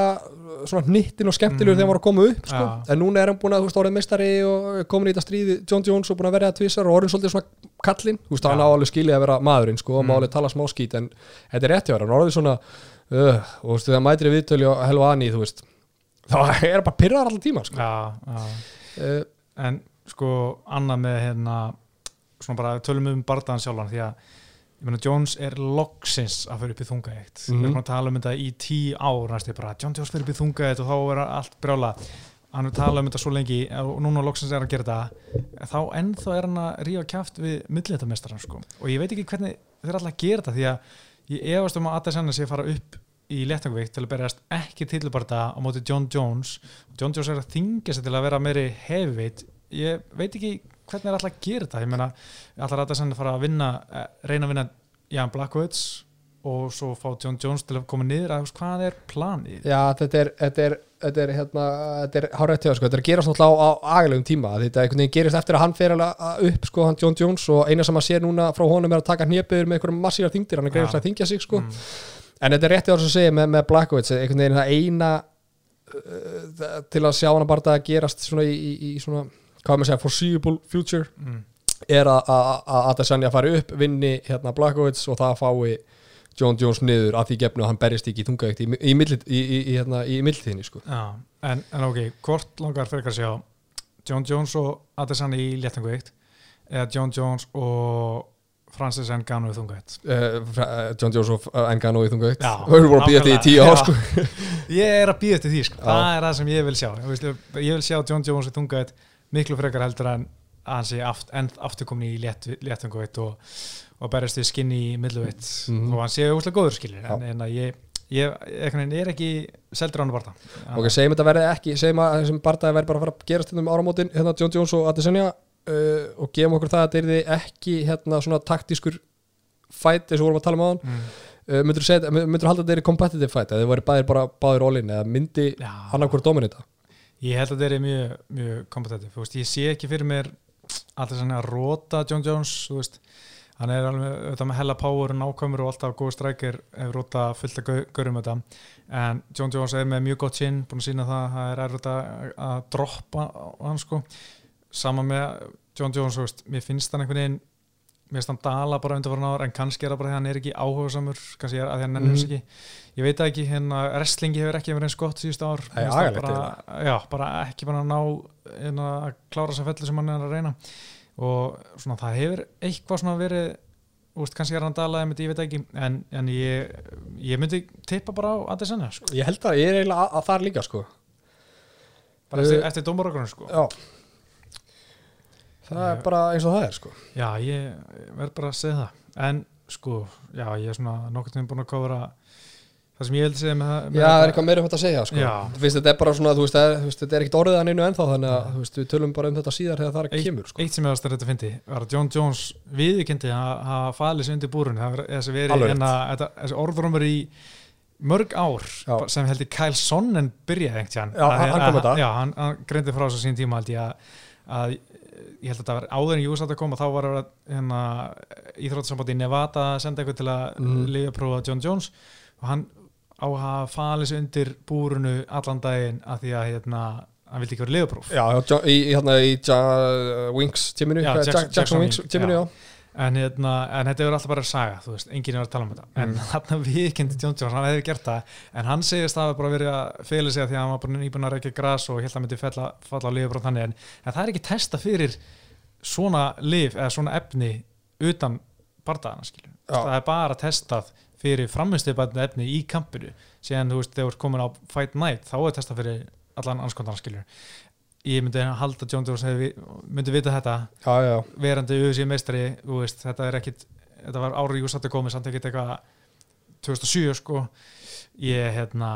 svona hnittin og skemmtilegur Mm. þegar hann var að koma upp sko. Já. en núna er hann búin að, þú veist, orðið meistari og komin í þetta stríði, John Jones og búin að verja það tvisar og orðin svolítið svona kallinn þú veist, hann Já. á alveg skilið að vera maðurinn sko, og Mm. má alveg tala smá skít, en þetta er rétt uh, og þú veist, þegar mætir viðtölu og helva annið, þú veist þá er hann bara pyrraðar allan tíma sko. Já, já. Uh, en sko annað með hérna svona bara tölum um bardaðan sjálfan því að ég meina Jones er loksins að fyrir upp í þungaðið Mhm. við erum að tala um þetta í tí ár næstu bara John Jones fyrir upp í þungaðið og þá er allt brjála hann er talað um þetta svo lengi og núna loksins er að gera þetta. Þá ennþá er hann að rífa kjáft við milliðtamestaran sko. Og ég veit ekki hvernig þeir alltaf að gera þetta því að ég efast um að Adesanya sé að fara upp í léttangvíkt til að berjast ekki tilbarta á móti John Jones. John Jones er að þingja sig til að vera meiri heavyweight. Ég veit ekki hvernig er alltaf að gera þetta. Ég meina, alltaf senda fara að vinna eh, reyna að vinna Jan Blackwoods og svo fá John Jones til að koma niður? Að hvað er planið? Já, þetta er, þetta er, þetta er, hérna, þetta er hárætt hjá, sko, þetta er að gerast náttúrulega á, á agalegum tíma, þetta einhvern veginn gerist eftir að hann fer alveg að- upp, sko, hann John Jones og eina sem að sé núna frá honum er að taka hnjöpiður með einhverjum massívar þingdir, hann er greið Já. að þingja sig, sko, mm. en þetta er rétt hjá þess að segja með, með Blackwood, einhvern veginn það eina uh, til að sjá hann bara að gerast svona í, í, í svona, hvað maður segja, foreseeable future, Mm. er að að- að Adesanya fari upp, vinni hérna Blackwood og það fái John Jones niður að því gefnu að hann berjist ekki í þungaveikt í, í, í, í, hérna, í milltíðinni, sko. En, en ok, hvort langar frekar að sjá John Jones og Adesanya í léttangvíkt eða John Jones og Francis Ngannou í þungaveikt uh, Fra- uh, John Jones og uh, Engano í við erum búin að býja þetta í tíu ár sko. ég er að býða eftir því sko. Það er það sem ég vil sjá ég, vil sjá John Jones í þungaveikt miklu frekar heldur en að hann sé aft, en aftur komin í létt, léttangaveikt og, og berjast við skinni í milluveitt Mhm. og hann sé úslega góður skilir en, en að ég, ég, er ekki seldur á hann barða ok, segjum þetta verði ekki segjum að þessum bardaði verði bara að fara að gerast hérna um áramótin hérna John Jones og Adesanya uh, og gefum okkur það að þetta er ekki hérna svona taktískur fight eins og vorum að tala um á hann mm. uh, myndur þú halda að þetta er competitive fight að þið væri bæðir bara báðir all-in eða myndi Já. annarkvort dominita Ég held að þetta er mjög, mjög kompetitiv, þú veist, ég sé ekki fyrir mér allir svona að róta John Jones, þú veist hann er alveg auðvitað með hella power og nákvæmur og alltaf góð strækir ef róta fullt að görum þetta. En John Jones er með mjög gott sinn búin að sína það, það er erfitt að, að droppa hann sko. Sama með John Jones, veist, mér finnst hann einhvern veginn mér finnst hann dala bara undir farin ára en kannski er það bara því að hann er ekki áhugasamur kannski er að að hann nennir þess Mhm. ekki. Ég veit ekki, hérna, wrestlingi hefur ekki verið eins gott síðust ár. Agalegt bara, já, bara ekki bara að ná hérna, að klára þess að felli sem hann er að reyna og svona það hefur eitthvað svona verið úst, kannski er hann dalaði með því, ég veit ekki en, en ég, ég myndi tippa bara á Adesanya sko. ég held að ég er eiginlega að, að þar líka sko bara eftir, eftir dómarokkurinn sko. það er bara eins og það er sko Já, ég verð bara að segja það en sko, já, ég er svona nokkur tíma búin að kofra það sem ég held að segja með það Já, það er eitthvað meira um þetta að segja sko. Þú veist, þetta er bara svona, þú veist, það er, þú veist, þetta er ekkit orðið að neinu ennþá þannig að þú veist, við tölum bara um þetta síðar þegar það eitt, kemur sko. eitt sem ég varst að þetta fyndi var að John Jones viðikendi að hafa falið sig undir búrun það var þessi verið hérna, þetta, þessi orðrumur í mörg ár Já. sem held ég Kyle Sonnen byrjaði einhvern Já, hann- hann það. já, hann, hann greindi frá þessu sín tíma að, að ég held að þetta var áður en Júsat að koma þá var að hérna, íþróttasambandi í Nevada að senda eitthvað til að mm. lifa prófa John Jones og hann á að falið sig undir búrunu allan daginn að því að hérna, hann vildi ekki vera liðapróf Já, já, í, hérna, í ja, Wings tíminu, Já, er- Jackson- Jack- Jackson Wings tíminu, já. já. En, hérna, en þetta er alltaf bara saga þú veist, enginn er að tala um þetta. En Mm. þarna viðkendi John Jones, hann hefði gert það en hann segist að það bara verið að fela sig að því að hann var bara nýbúin að reykja gras og held að hann myndi falla, falla á lifur þannig en, en það er ekki testa fyrir svona lif eða svona efni utan bardaðana skilju það er bara testað fyrir framistuðbæðinu efni í kampinu. Síðan þú veist, þegar þú ert komin á Fight Night þá er testað fyrir allan anskondana skilju ég myndi halda að John Jones myndi vita þetta. Já, já, verandi UFC meistari þú veist, þetta er ekkit þetta var árið Júsati komið samt ekkit eitthvað 2007 sko. Ég hérna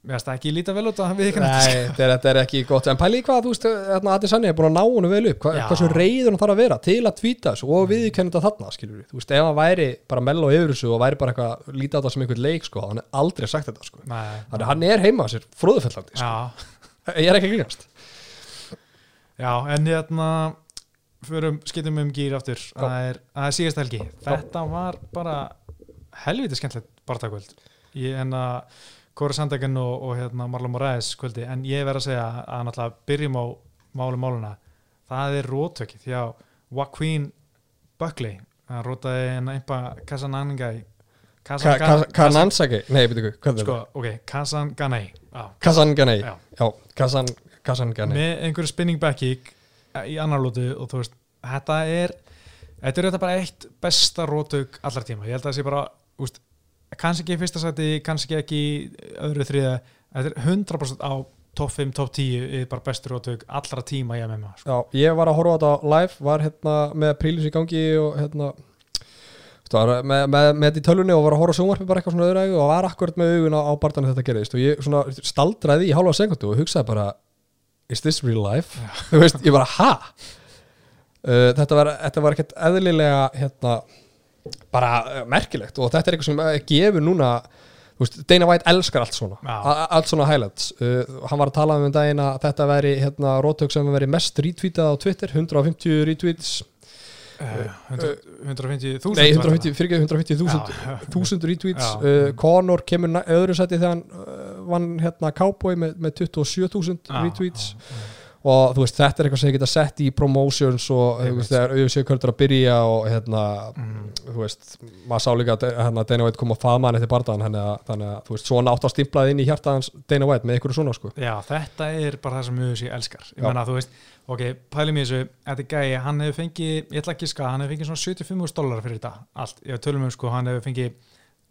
mér finnst það ekki líta vel út að við ekki Nei, <laughs> þetta er, þetta er ekki gott. En pæli hvað, þú veist, hérna, Adesanya er búin að ná honum vel upp. Hva, Já. Hversu reyður hann þarf að vera til að tvíta þessu og viðkenna þetta þarna, skilur við. Þú veist, ef hann væri bara mell og yfir þessu og væri bara eitthvað lítið á þetta sem einhvern leik, sko hann er aldrei sagt þetta, sko. Nei, Þannig að hann er heima sér, fróðufellandi, sko. <laughs> Ég er ekki að grínast. Já, en hérna förum, skiptum um gýr aftur. Það er, Kóra Sandeggen og, og hérna Marlon Moraes kvöldi en ég verð að segja að náttúrulega byrjum á máli máluna það er rótökið því að Joaquin Buckley. Hann rótaði en einhvað Kasanangai Kanansaki, nei, hvað er sko, ok, Kasanganei já, Kasanganei, Já. já, Kasan, Kasanganei með einhverju spinning back kick í annar lótu og þú veist þetta er, þetta er þetta bara eitt besta rótug allar tíma. Ég held að það sé bara, úst, kannski ekki í fyrsta sæti kannski ekki í öðru þriða þetta er 100% á top 5, top 10 er bara bestu rótug allra tíma í MMA sko. Já, ég var að horfa á þetta live, var hérna með prílis í gangi og hérna var með, með, með þetta í tölunni og var að horfa sjónvarpi bara eitthvað svona öðrægu og var akkurat með augun á, á barðan þetta gerðist og ég svona staldraði í hálfa sekundu og hugsaði bara is this real life? þú veist, ég bara, ha? Uh, þetta var, var ekkert eðlilega hérna, bara uh, merkilegt og þetta er eitthvað sem uh, gefur núna Dana White elskar allt svona Já. Allt svona highlights uh, hann var að tala um um daginn að þetta veri hérna, rótök sem veri mest retweetað á Twitter 150 retweets uh, 150.000 nei 150, fyrir ekki 150 þúsund Já, já. þúsund retweets Já. uh, Conor kemur öðru sæti þegar hann vann hérna Cowboy með, með 27.000 Já, retweets já, já. Og þú veist þetta er eitthvað sem ég geta sett í promotions og þú Einmitt. veist þegar auðvitað kvöldur að byrja og hérna Mm. þú veist maður sá líka að hérna, Dana White kom að faðma hann eftir bardaðan þannig að, að þú veist svona átt að stimplaði inn í hjartaðans Dana White með einhverju svona sko Já, þetta er bara það sem UFC elskar ég menna, þú veist, ok, pælum í þessu þetta er gæi, hann hefur fengið, ég ætla ekki að skaða hann hefur fengið svona 75 dólar fyrir þetta allt, ég tölum um sko, hann hefur fengið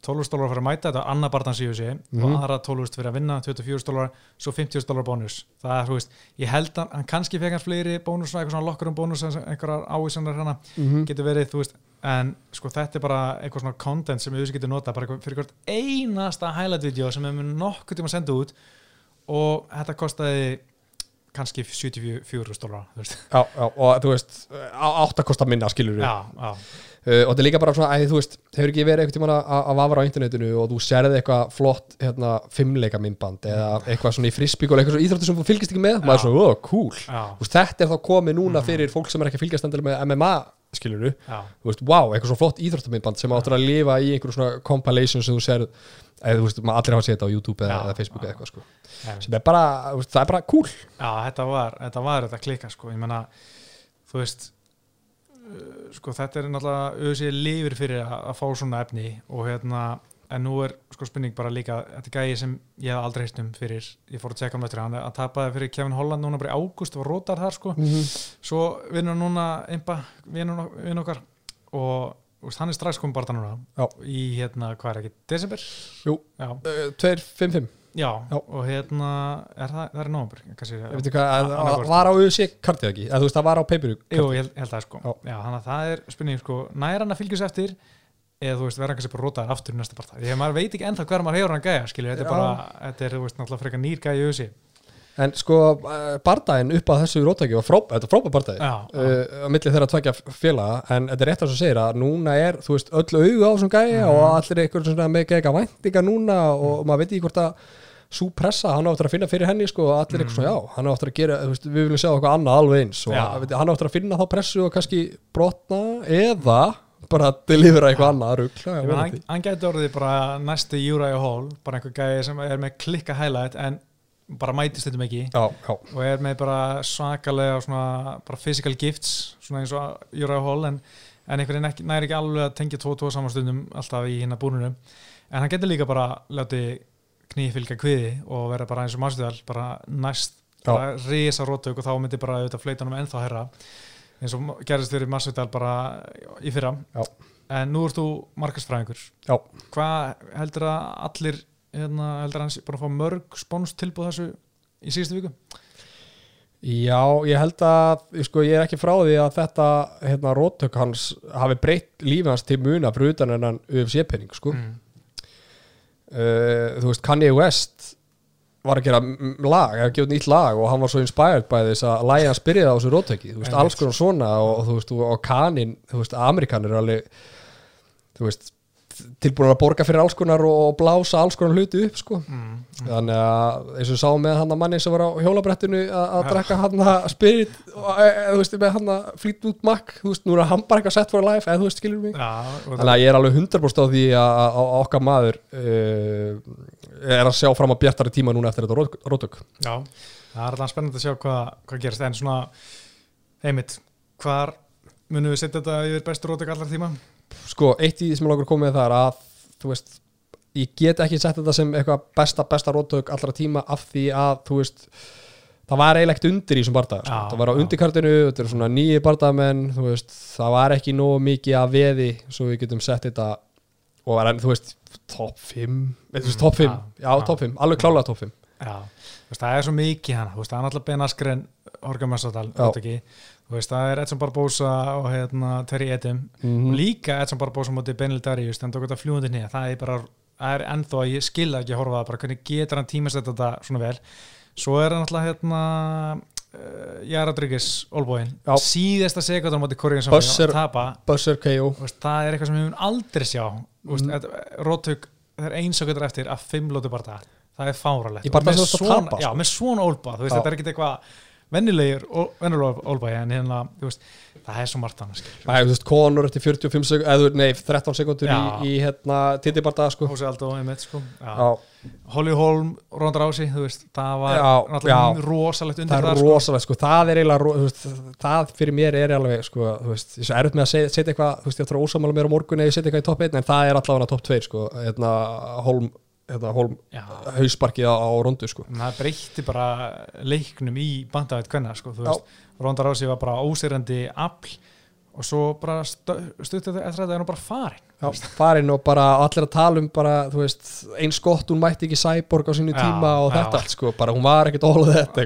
12 dólar fyrir að mæta, þetta var annar barndans í UFC Mhm. og aðra 12 fyrir að vinna 24 dólar, svo 50 dólar bónus það er, þú veist, ég held að hann kannski fekk hann fleiri bónus, eitthvað svona lokkur um bónus einhverjar ávísanar hana, -hmm. getur verið, þú veist en sko þetta er bara eitthvað svona content sem UFC getur nota, bara eitthvað fyrir hvert einasta highlight video sem við mun nokkuð tíma að senda út og þetta kostaði kannski 74 stólar þú veist. já, já, og þú veist átt að kosta minna skilur við já, já, uh, og þetta er líka bara svona, æ, þú veist hefur ekki verið einhvern tímann að, vafra á internetinu og þú sérði eitthvað flott hérna, fimmleika myndband eða eitthvað svona í frisbík og eitthvað svona íþróttu sem þú fylgist ekki með maður er svona, ó, cool. Já, Þú veist, þetta er þá komið núna fyrir fólk sem er ekki fylgjast endilega með MMA skilur við, já, þú veist, wow, eitthvað svona flott íþróttamindband sem áttur að lifa í einhverjum svona compilation sem þú sér eða þú veist, maður allir hafa séð þetta á YouTube eða, eða Facebook eða eitthvað sko. Já, sem er bara, þú veist, það er bara cool. Já þetta var þetta var þetta klika sko, ég menna þú veist uh, sko þetta er náttúrulega auðvitað lifir fyrir að, að fá svona efni og hérna en nú er sko spurning bara líka þetta er gæði sem ég hef aldrei heist um fyrir ég fór að tjekka hann eftir hann að tapaði fyrir Kevin Holland núna bara í ágúst og rótar þar sko. Svo vinnur núna einba vinnur vinn okkar og hann er strax komið bara núna Já. í hérna, hvað er ekki, desember? Jú. Já, uh, 2-5-5, já, Já. og hérna er það, það er nómur kannski, ég veit ekki hvað, að- annað að- hvort. var á UFC kartið ekki, eða þú veist, það var á pay-per-view Jú, ég held, það sko Já. Þannig að það er spurning sko, nær hann að fylgjast eftir eða þú veist, verða kannski bara rótaðar aftur í næsta parta, því að maður veit ekki ennþá hver maður hefur hann gæja, skilju, þetta er bara þetta er, þú veist, náttúrulega frekar nýr gæja í auðsi en sko, uh, bardaginn upp að þessu rótæki var frá, þetta er frábæð bardagi Já, já. uh, á milli þeirra tvekja félaga en þetta er rétt að svo segir að núna er þú veist, öll augu á þessum gæja Mhm. og allir eitthvað svona með eitthvað væntinga núna og maður veit ekki hvort að svo pressa, hann áttur að finna fyrir henni sko, og allir eitthvað svona, já, hann áttur að gera veist, við viljum sjá eitthvað annað alveg eins og veit, hann áttur að finna þá pressu og kannski brotna eða bara delivera eitthvað annað vonandi. hann, gæti orðið bara næstu Uriah Hall, bara einhver gæja sem er með klikka highlight en bara mætist þetta já, og er með bara svakalega svona bara physical gifts svona eins og Uriah Hall en, en einhvern veginn næri ekki alveg að tengja tvo tvo samanstundum alltaf í hérna búnunum en hann getur líka bara látið knýi fylgja kviði og vera bara eins og Masvidal bara næst Já. bara risa rótök og þá myndi bara auðvitað hann ennþá herra eins og gerðist fyrir Masvidal bara í fyrra Já. en nú ert þú markasfræðingur já. hvað heldur að allir hérna, heldur sé bara að fá mörg spóns tilbúð þessu í síðustu viku Já, ég held að, sko, ég er ekki frá því að þetta, hérna, róttök hans hafi breytt lífið hans til muna fyrir utan en hann UFC-penning, sko. mm. Uh, þú veist, Kanye West var að gera lag, gefa út nýtt lag og hann var svo inspired by þess að lægi hans byrjaði á þessu róttöki, þú veist, alls konar svona og, og þú veist, og, kanin, þú veist, Amerikanir er alveg, þú veist, tilbúin að borga fyrir alls konar og blása alls konar hluti upp, sko. Mm. Þannig að eins og sáum með hann að manni sem var á hjólabrettinu að, að drekka hann að spirit og, e, þú veist, með hann að Fleetwood Mac þú veist, nú er hann bara eitthvað set for life eða þú veist, skilur mig Já, Þannig að ég er alveg 100% á því að, að, að okkar maður uh, er að sjá fram á bjartari tíma núna eftir þetta rót- rótök Já, það er alltaf spennandi að sjá hvað, hvað gerist en svona, heimitt hvar munum við setja þetta yfir bestu rótök allar tíma? Sko, eitt í því sem ég langar það er að þú veist, ég get ekki sett þetta sem eitthvað besta, besta rótök allra tíma af því að, þú veist það var eiginlegt undir í þessum bardaga sko. Það var á undirkartinu, þetta er svona nýji bardamenn þú veist, það var ekki nógu mikið að veði svo við getum sett þetta og var enn, þú veist, top 5 þú veist, top 5, Já, já, top 5 alveg klálega top 5 Já, það er svo mikið veist, það er alltaf Ben Askren Horga Massadal, Já. Veist, það er Edson Barbosa og hérna, Terry Edem og líka Edson Barbosa mútið Benil Darius, þannig að þetta fljúandi nýja það er bara, það er ennþá að ég skilða ekki að horfa það, bara hvernig getur hann tímast þetta svona vel, svo er hann alltaf hérna uh, Jara Rodríguez, Olbóin, síðasta mútið Korean Buzzer. Samfélag, tapa. Buzzer KO veist, það er eitthvað sem við mun aldrei sjá. Mm. rótök, það er eins og getur eftir að fimm lótu bara það það er fáralegt Og með svona- já, sko. með svona Já. þetta er ekki eitthvað vennilegir, vennilegur ólba en hérna, veist, það er svo margt annars Conor eftir 45 sekund, eða, nei, 13 sekundur í, í hérna, titibardaga sko. Sko. Holly Holm, Ronda Rási, þú veist það var Já, já. rosalegt undir það það, sko. rosalega, sko, það er eiginlega veist, það fyrir mér er alveg sko, þú veist, ég er erfitt með að setja eitthvað þú veist, ég ætla að ósamála mér á morgun eða setja eitthvað í topp 1 en það er allavega topp 2 sko, hérna, Holm, hérna, Holm hausparkið á, rondu sko. það breytti bara leiknum í bandaveit hvenna, sko, Ronda Rási var bara ósýrandi afl og svo bara stuttu eftir þetta er hún bara farin Já, farin og bara allir að tala um bara, veist, eins gott hún mætti ekki Cyborg á sínu Já, tíma og já. þetta allt sko, bara hún var ekkert óluð þetta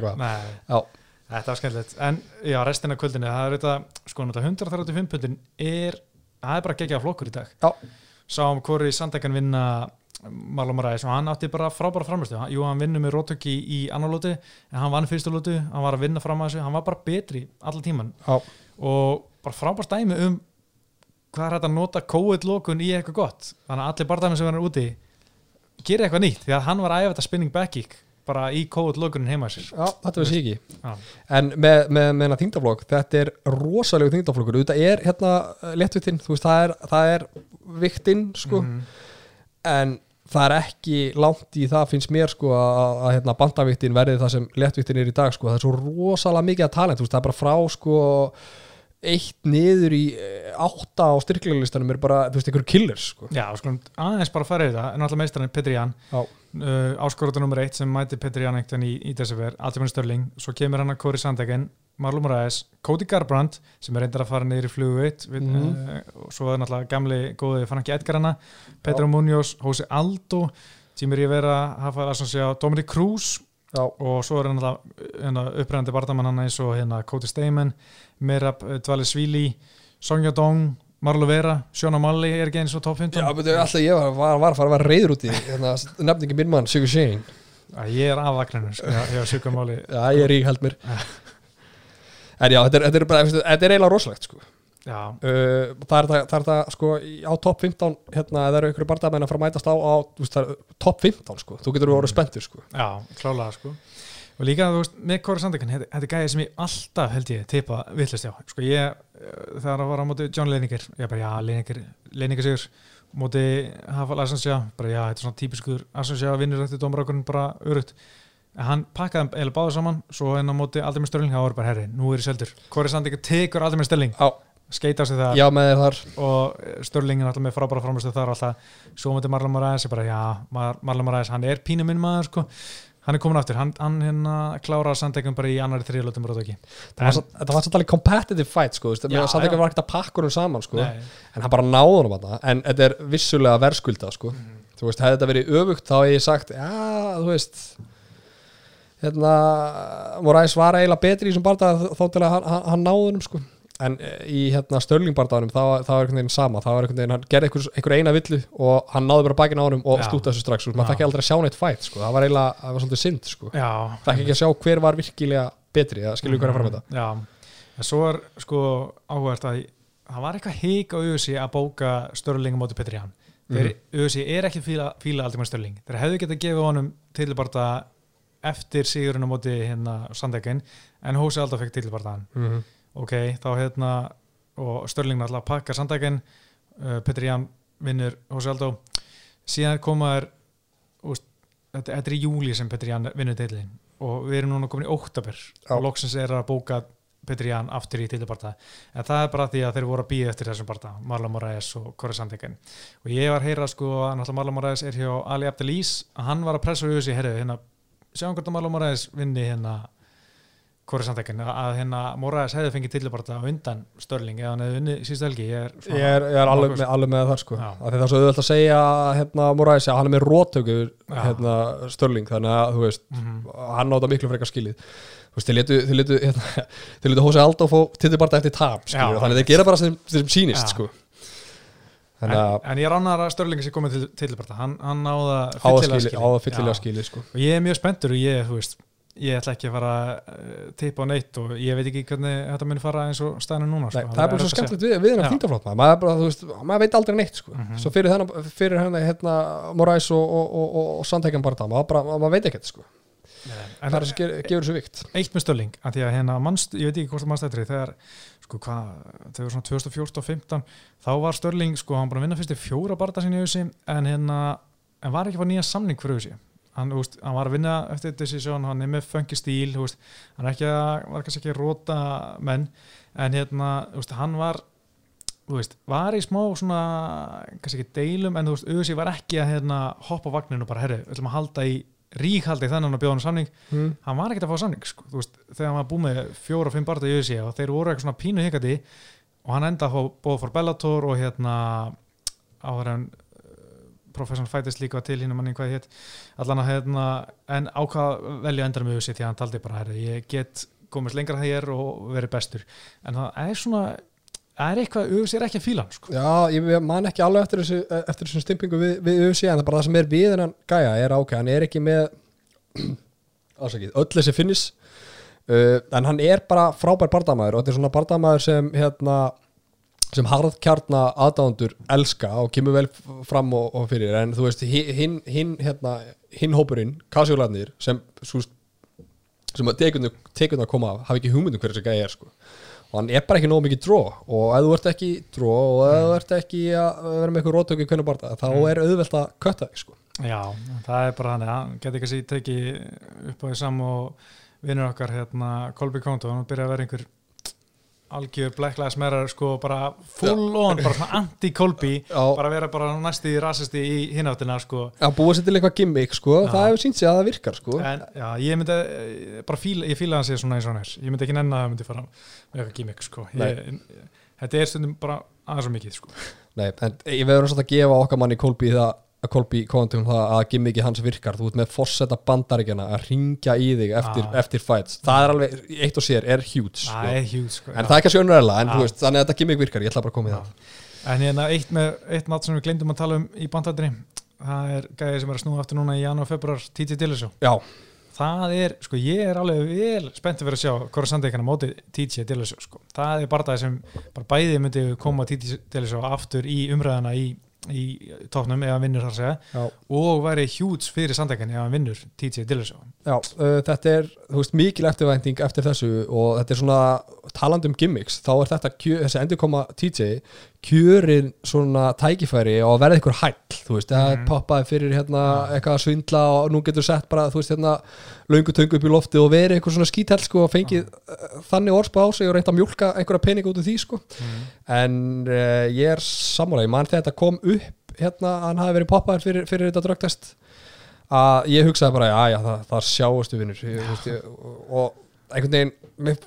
þetta var skemmtilegt. En já, restina kvöldinu, það er þetta sko, náttúrulega 135 pundin er það er bara geggjað flokkur í dag. Já, sáum hvori Sandekan vinna Marlon Moraes og hann átti bara frábæra framlustu jú, hann vinnur með Rótöki í annar lótu en hann vann fyrstu lótu, hann var að vinna fram að þessu hann var bara betri allan tíman Já. og bara frábært dæmi um hvað er þetta að nota COVID-lókun í eitthvað gott. Þannig að allir bardæmi sem verður úti gerir eitthvað nýtt því að hann var að æfa þetta spinning back kick bara í COVID-lókunin heima sér. Já, þetta veist ég ekki. Já. En með, með, með hennar þingdaflokk, þetta er rosalegu þingdaflokkur, þetta er hérna léttvittinn, þú veist, það er, það er viktinn, sko, Mhm. en það er ekki langt í það finnst mér, sko, að, hérna, bandaviktin verði það sem léttviktin er í dag, sko, það er svo rosalega mikið að talent, veist, það er bara frá, sko, eitt niður í eh, átta á styrkleglistanum er bara, þú veist, einhverju killers, sko. Já, skulum aðeins bara fara yfir það. En alltaf meistarinn Petri Jan Já, uh, áskorata nummer eitt sem mæti Petri Jan einhvern í, í desember, Altimann Störling. Svo kemur hann að Kori Sandegen Marlon Moraes, Cody Garbrandt sem er reyndar að fara niður í flugu 1 við, Mhm. uh, svo er náttúrulega gamli góði Franki Edgar hana, Pedro Munoz Jose Aldo, Tímur Rivera Hafa Assansia, Dominic Cruz. Já, og svo er hann alltaf upprænandi bardamann hann eins og hérna Cody Steyman Merab Dvali Svili Sonja Dong, Marlo Vera Sjóna Malli er ekki eins og top 15 já, betur alltaf ég var, var, var að fara að vera reyður út í, hérna, nefningi minn mann, Sigur. Æ, ég er af vagninu sko, já, já, Sigur Máli Já, ég er í held mér En já, þetta er, þetta er, bara, þetta er eiginlega rosalegt sko. uh, það er það, sko, á topp 15 hérna, það eru einhverju bardamenn að fara að mætast á, á topp 15 sko. þú getur verið spenntur sko. já, klálega sko og líka, þú veist, með Kori Sandegen þetta er gæði sem ég alltaf held ég tippa villast já, sko ég eh, þegar það var á móti John Leininger, ég bara já, Leininger Leininger sigur, móti Hafal Assansja, bara já, þetta er svona típiskur Assansja vinnur eftir dómarákurinn bara örugt en hann pakkaði eiginlega báður saman svo en á móti aldrei með störling, það var bara herri nú er ég seldur, Kori Sandegen tekur aldrei með störling Já, skeita sig það já og Störling er alltaf með frábæra framlustu þar alltaf, svo með Marlon Moraes bara, já, Mar Marlon Moraes, hann er pínu minn maður, sko, hann er komin aftur hann, hann hérna klára sandegum bara í annari þriðlutum bara ekki Það var, þetta alveg competitive fight sko, já. var ekkert að pakka honum saman sko, Nei, en hann bara náði honum að það en þetta er vissulega verðskulda sko. Mhm. þú veist, hefði þetta verið öfugt þá hef ég sagt, já, þú veist hérna Moræs var eiginlega betri í þessum barða þó til að hann, hann, náði honum sko. En eh, í hérna störlingbarðanum þá, þá er einhvern veginn sama, þá er einhvern veginn hann gerði einhver, einhver eina villu og hann náði bara bakinn á honum og Já. stúta þessu strax, sko. Maður fekk aldrei að sjá neitt fætt sko. það var eiginlega, það var svolítið synd sko. já fekk ekki að sjá hver var virkilega betri það skilur við hverja fram með þetta Já, en svo er sko áhugvært að það var eitthvað hík á auðvisi að bóka Störling á móti Petri Ján þeir Mhm. auðvisi er ekki fíla, fíla aldrei með Störling þeir hefðu getað gefið honum tilbarta eftir sigurinn á móti hérna Sandegin en Hósi Aldó fekk tilbartaðan mm -hmm. Ok, þá hérna og Störling náttúrulega pakka Sandegin uh, Petri Ján vinnur Hósi Aldó síðan komaður þetta, er í júli sem Petri Ján vinnur tillin og við erum núna komin í óttabir Já. og loksins er að bóka Petri Ján aftur í tilbarta en það er bara því að þeir voru að býða eftir þessum barta Marlon Moraes og Kori Sandegin og ég var að heyra sko að Marlon Moraes er hjá Ali Abdelís. Að hann var að pressa auðvitað sér herrið hérna, sjáum hvort að Marlon Moraes vinni hérna Kori Sandegin að hérna Moraes hefði fengið tilbarta á undan Störling eða hann hefði vinni síðustu helgi ég er, ég er, ég er alveg, með, alveg með það sko. Það er svo auðvöld að segja hérna, Moræs að hann er með rótöku hérna, Störling þannig að þú veist Mhm. hann á þetta miklu frekar skilið. Þeir letu, þeir letu, hérna, <laughs> þeir letu Hósi Aldó fó tilbarta eftir tap Já. þannig að þeir gera bara sem, sem sýnist Já. sko. En, að en ég rannar að Störling sé komið til tilbarta hann, hann náða á að fyllilega skilið, á að fyllilega skilið sko. Og ég er mjög spenntur og ég, þú veist ég ætla ekki að fara uh, tippa á neitt og ég veit ekki hvernig þetta mun fara eins og staðinu núna Nei, sko. það er bara svo að skemmtilegt við, við hennar þingtaflót maður, bara, veist, maður veit aldrei neitt sko. Mhm. svo fyrir hennar, fyrir hennar hérna, Moræs og, og, og, og, og Sandhækjan bara það, maður, maður veit ekkert sko. en það er sem gefur, gefur svo vikt eitt með Störling að því að hérna mannst, ég veit ekki hvort það mannst eftir því, þegar sko hvað, þegar svona 2014 og 15 þá var Störling sko hann bara að vinna fyrst í fjóra barða sinni í auðsi en hérna, en var ekki að fá nýja samning fyrir auðsi hann, veist, hann var að vinna eftir decision, hann er með funky stíl veist, hann ekki að, var kannski ekki að róta menn, en hérna veist, hann var var í smá svona kannski ekki deilum, en þú veist, auðvitað var ekki að hérna, hoppa á vagninu og bara, herru, við ætlum að halda í ríkhaldi þennan að bjóða hann samning mm. hann var ekkert að fá samning sko. Þú veist, þegar hann var búið með fjóra og fimm barða í USA og þeir voru eitthvað svona pínu hikandi og hann enda bóð for Bellator og hérna áður en professional fighters líka til hinn manni hvað hétt allan að hérna en ákvað velja endara með USA því að hann taldi bara herri, ég get komist lengra þegar og verið bestur. En það er svona það er eitthvað, UFC er ekki að fíla hann sko. Já, ég man ekki alveg eftir þessu, eftir þessu stimpingu við, við UFC en það bara það sem er við hennan gæja er ok, hann er ekki með <clears throat> ásakið, öll þessi finnis uh, en hann er bara frábær bardamaður og þetta er svona bardamaður sem hérna sem harðkjarna aðdándur elska og kemur vel fram og, og fyrir en þú veist, hinn hin, hérna, hinn hópurinn, kasjólarnir sem svo, sem að tekundar koma af, hafa ekki hugmyndum hverju þessi gæja er sko og hann er bara ekki nóg mikið dró og ef þú ert ekki dró og ef þú ert ekki að vera með eitthvað rótöku í hvernig barða þá Mm. er auðvelt að kötta þig sko. Já, það er bara hann hann geti ekki að sé tekið upp á því sam og vinnur okkar hérna Kolby Konto, hann byrja að vera einhver algjör Lives Matter sko bara full on, bara svona anti-Kolby Já. bara vera bara næsti rasisti í hináttina sko. Að búa sér til eitthvað gimmick sko, Já. það hefur sínt sig að það virkar sko. en já, ég myndi eh, bara fíla, ég fíla hann sér svona eins og er. Ég myndi ekki nenni að það myndi fara með eitthvað gimmick sko. Ég, þetta er stundum bara aðeins og mikið sko. Nei, en ég veður samt að gefa okkar manni Kolby það að Kolby Kontum það að gimmicki hans virkar þú ert með fórseta bandaríkjana að ringja í þig eftir, Já. eftir fights það er alveg, eitt og sér, er huge sko. það er huge sko en já. það er kannski önnurlega, en Já. þú veist, þannig að þetta gimmick virkar ég ætla bara að koma í það En hérna eitt, með, eitt mat sem við glemdum að tala um í bandhættinni það er gæði sem er að snúa aftur núna í janúar februar TJ Dillashaw Já, það er, sko ég er alveg vel spenntið fyrir að sjá hvora sandekana móti TJ Dillashaw sko. það er barndagi sem bara bæði myndi koma TJ Dillashaw aftur í umræðana í, í tóknum hann vinnur þar að segja. Já. Og væri hjúts fyrir sandekana ef hann vinnur TJ Dillashaw Já, uh, þetta er, þú veist, mikil eftirvænting eftir þessu og þetta er svona talandi um gimmicks, þá er þetta þessi endur koma TJ kjörin svona tækifæri og verða ykkur hæll, þú veist, það Mhm. poppaði fyrir hérna eitthvað að svindla og nú getur sett bara, þú veist, hérna löngu töngu upp í lofti og verið eitthvað svona skíthell sko og fengið uh, þannig orðspa á sig og reynt að mjólka einhverja pening út af því sko. En uh, ég er sammála, ég man þegar þetta kom upp hérna, hann hafi verið poppaður fyrir, fyrir þetta drögtest að ég hugsaði bara, já, já, það, það sjáustu vinnur og einhvern veginn mér,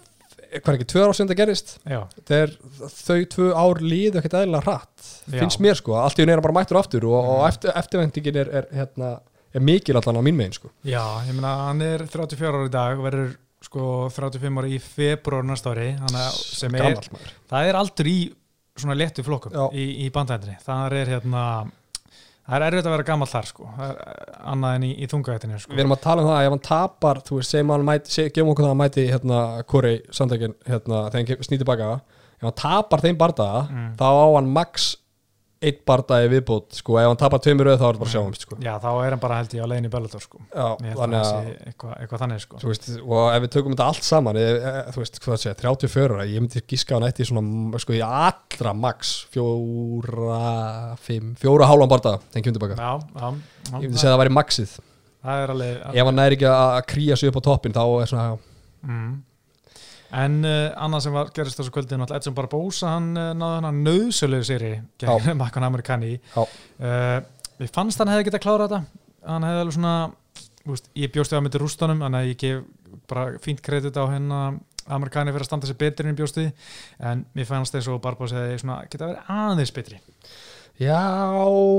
hvað er ekki, tvö ár sem þetta gerist þegar þau tvö ár líðu ekkert eðlilega hratt, finnst mér sko. Allt í hún er bara mættur aftur og, og eftir, eftirvendingin er, er, hérna, er mikil allan á mín megin sko. Já, ég meina hann er 34 ára í dag og verður sko 35 ára í februar næsta ári að sem er, maður. það er aldur í svona léttu flokkum Já. í, í bandhættinni. Það er hérna það er erfitt að vera gammal þar sko eh, annað en í, í þungaðættinni sko. Við erum að tala um það að ef hann tapar, þú veist, segjum hann mæti, seg, gefum okkur það að mæti hérna, Corey Sandhagen, hérna, þegar hann snýti baka ef hann tapar þeim bardaga Mm. þá á hann max eitt bardagi viðbútt, sko, ef hann tapar tveimur röð þá er þetta bara sjáum, sko. Já þá er hann bara held ég á leiðin í Bellator sko. Já, þannig það að, eitthvað, eitthvað þannig sko. Þú veist, og ef við tökum þetta allt saman, e, e, þú veist, hvað það segja 34, ára, ég myndi gíska hann eitt í svona sko, í allra max fjóra, fimm, fjóra hálfan bardaga, þegar hann kemur tilbaka. Já, já, já. Ég myndi segja að það væri maxið, það er alveg ef hann næri ekki að kría sig upp á toppin, þá er svona mm. En uh, annað sem var gerist þessu kvöldi náttúrulega Edson Barbosa hann uh, náði hann að nöðsölegu séri gegn <laughs> Makkan Amerikani uh, við fannst hann hefði getað klárað þetta. Hann hefði alveg svona úst, ég bjóst við að myndi rústunum þannig að ég gef bara fínt kredit á henn Amerikani fyrir að standa sér betri en bjóst við. En mér fannst þess að Barbosa hefði svona getað verið aðeins betri Já,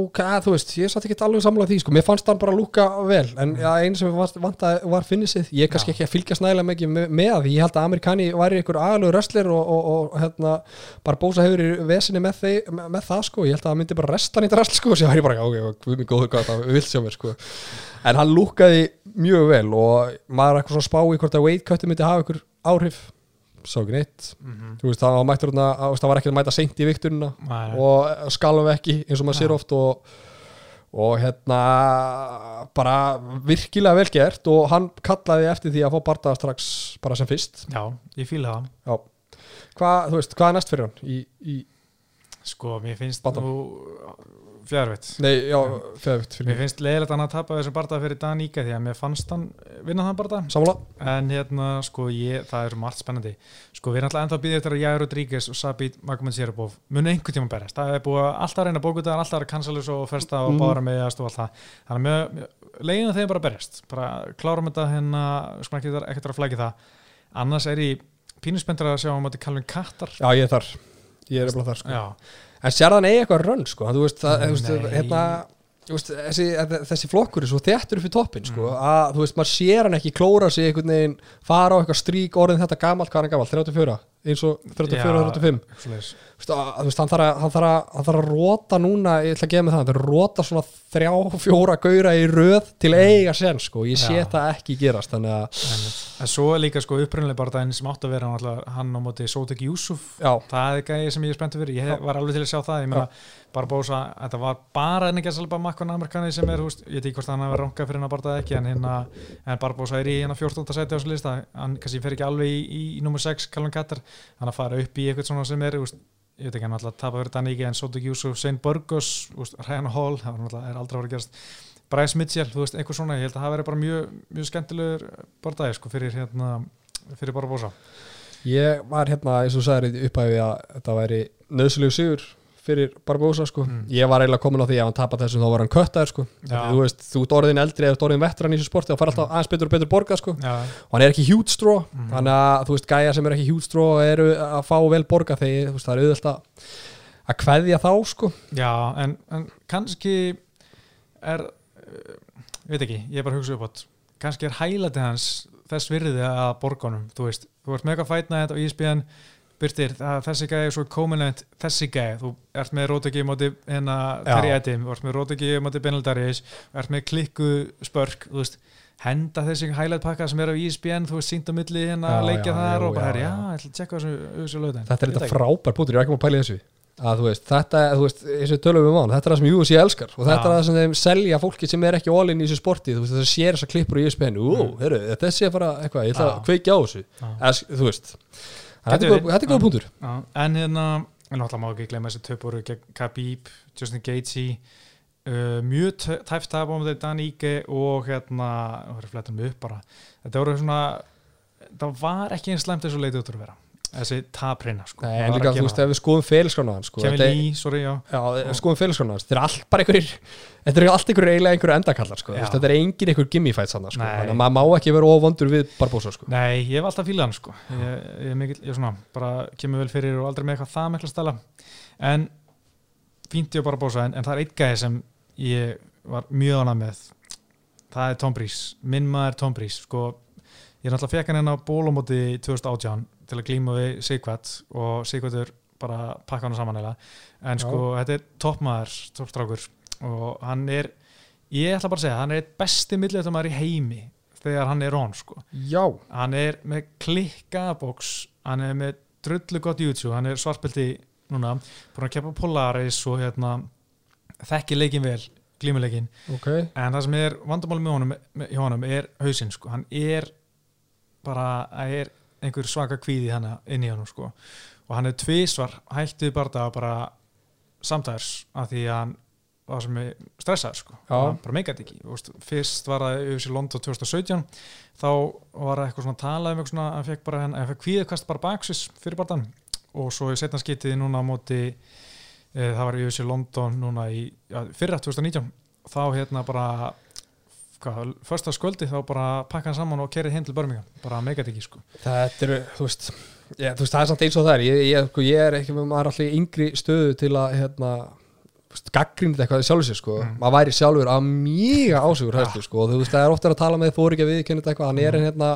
hvað, þú veist, ég satt ekki alveg samlega því, sko, mér fannst hann bara lúka vel, en já, einu sem var, var finnisið, ég kannski ekki að fylgjast nægilega mikið með, með því, ég held að Amerikani væri einhver aðalegu wrestler og, og, og hérna, bara bósa hefur í vesinni með, þeir, með, með það, sko, ég held að það myndi bara resta nýtt wrestl, sko, og sér væri bara, ok, við mjög góðu hvað það vilt sjá mér, sko, en hann lúkaði mjög vel og maður er eitthvað svona spá í hvort að weight cutti myndi hafa einhver áhrif, sá ekki neitt, mm -hmm. þú veist, var mættur veist, það var ekki að mæta seint í vikturina, og skalum ekki eins og maður sér oft og, og hérna bara virkilega vel gert og hann kallaði eftir því að fá bardaða strax bara sem fyrst. Já, ég fíla það. Þú veist, hvað er næst fyrir hann í, í sko, mér finnst Bandam. nú fjárvitt nei, já, fyrir Mér finnst leiðilegt að hann að tapa þessum barða fyrir Dan Íka því að mér fannst hann vinna þann barða samla, en hérna sko ég, það er margt spennandi. Sko við erum alltaf ennþá að býða eftir að Jair Rodríguez og Sabit Magomed Sirabov munu einhvern tíma berjast. Það er búið alltaf að reyna bókuta alltaf að cancelus og fersta og Mhm. bára meðast og allt það. Þannig að mjög, leiðin að þeim bara berjast. Bara klárum þetta hérna sko ekki ekkert að flækja það. Annars er ég pínuspendur að sjá um að Calvin Kattar. Já, ég er þar. Ég er bara þar, sko. Já, en sér hann eigi eitthvað rönn, sko, þú veist, það, þú veist hérna Veist, þessi, þessi flokkur er svo upp í toppin sko, að þú veist, maður sér hann ekki klóra sig einhvern veginn, fara á eitthvað strík orðin þetta gamalt, hvað er hann gamalt, 34 eins og 34 Já. og 35 svoleiðis. Þú veist, að- þú veist, hann þarf að, hann að, hann að róta núna, ég ætla að gefa mig það hann þarf að róta svona þrjá, fjóra gaura í röð til að eiga sen sko, ég sé Já. það ekki gerast þannig að, en svo er líka sko upprunnilega bara daginn sem átt að vera náttúrulega hann á móti Sótek Júsuf það er gæði sem ég er spenntur fyrir ég hef, var alveg til að sjá það, ég meina bara bósa, þetta var bara en ekki að salba makkon amerikani sem er, húst, ég veit ekki hvort hann hafi rankað fyrir hennar bara það ekki, en hérna en bara bósa er í hérna 14. seti á þessu lista hann kannski fer ekki alveg í, í, í nummer 6 Calvin Katter, hann að fara upp í eitthvað svona sem er, húst, ég veit ekki hann alltaf að tapa fyrir Daníki en Sótek Júsuf, Sein Burgos Ryan Hall, það náttúrulega- er aldrei að vera gerast. Bryce Mitchell, þú veist, eitthvað svona ég held að það veri bara mjög, mjög skemmtilegur bara sko, fyrir hérna fyrir bara bósa ég var hérna eins og þú sagðir í upphæfi að þetta væri nöðsulegu sigur fyrir Barbosa sko, Mm. ég var eiginlega komin á því að hann tapat þessum þá var hann köttaður sko. Þú veist, þú ert orðin eldri eða þú ert orðin vettran í þessu sporti og fær alltaf aðeins betur og betur borgað sko. Og hann er ekki huge straw Mhm. þannig að þú veist gæja sem er ekki huge straw eru að fá vel borga þegar það er auðvitað að að kveðja þá sko. Já, en, en kannski er, uh, veit ekki, ég er bara að hugsa upp átt, kannski er hælæti hans þess virði að borgunum, þú veist, þú með byrtir, það, þessi gæði er svo kominent, þessi gæði, þú ert með rótegi móti hérna Já. Terry Edim, þú ert með rótegi móti Benaldaris, þú ert með klikku spörk, þú veist, henda þessi highlight pakka sem er á ESPN, þú veist, sínt á milli hérna að leikja já, jú, og bara, herri, já, ég ætla að tjekka þessu, lögðin. þetta er þetta frábær pútur, ég er ekki maður að pæla í þessu að þú veist, þetta, þú veist, eins og tölum við mán þetta er það sem UFC elskar og þetta Já. er það sem þeim selja fólki sem er ekki all-in í þessu sporti þú veist, þetta sér þessar klippur í ESPN ú, Mm. heyrðu, þetta sé að fara eitthvað, ég ætla Já. að kveikja á þessu Já. Es, þú veist, þetta er góð- verið. þetta góð Já. punktur en hérna en náttúrulega má ekki glemma þessi töpuru Khabib, Justin Gaethje uh, mjög tæft tap á þetta Dan Ige og hérna það verður flettum mig upp bara þetta voru svona það var ekki eins slæmt þessu leiti út úr að vera þessi taprina sko. En líka, þú veist, ef við skoðum hans sko, er- skoðum hans, þetta er allt bara einhverjir þetta er allt einhverjir eiginlega einhverjir endakallar sko, þetta er engin einhver gimme fight sann sko, þannig að maður má ekki vera ofvondur við Barbosa sko. Nei, ég hef alltaf fílað hann sko. Ég, ég, er mikill, ég er svona, bara kemur vel fyrir og aldrei með eitthvað það mikla stæla. En fínt ég bara bósa en, en það er eitt gæði sem ég var mjög ánað með. Það er Tom Breeze, minn maður Tom sko, ég náttúrulega fekk hann hérna á bólumóti 2018 til að glíma við Sigvat og Sigvatur bara pakka hann saman eða en sko, þetta er toppmaður, toppstrákur og hann er ég ætla bara að segja, hann er eitt besti milliðtumar í heimi þegar hann er on sko. Já, hann er með klikkaða box hann er með drullu gott YouTube hann er svartbelti núna búin að keppa Polaris og hérna þekki leikin vel, glímuleikin ok. En það sem er vandamáli með honum, honum er hausinn sko, hann er bara, það er einhver svaka kvíði hann inn í honum sko. Og hann er tvísvar hættið bara bara samtæðars af því að hann var sem er stressaður sko. Hann bara meikað ekki, Þú veist, fyrst var það yfir sér London 2017 þá var eitthvað svona talað um eitthvað svona, hann fekk bara hann, hann fekk kvíðið bara baksis fyrir barðan og svo í setna skitið núna á móti e, það var yfir sér London núna í já, fyrra 2019 þá hérna bara hvað, första sköldi þá bara pakka hann saman og kerið heim til Birmingham, bara meikað ekki sko. Þetta eru, þú veist ég, þú veist, það er samt eins og það er. Ég, ég, sko, ég er ekki, maður er alltaf í yngri stöðu til að, hérna gaggrínið eitthvað sjálfur sér, sko. Mm. maður væri sjálfur að mjög ásögur Ja. sko, og þú veist, það er ofta að tala með þú er ekki að viðkynna eitthvað, hann er en hérna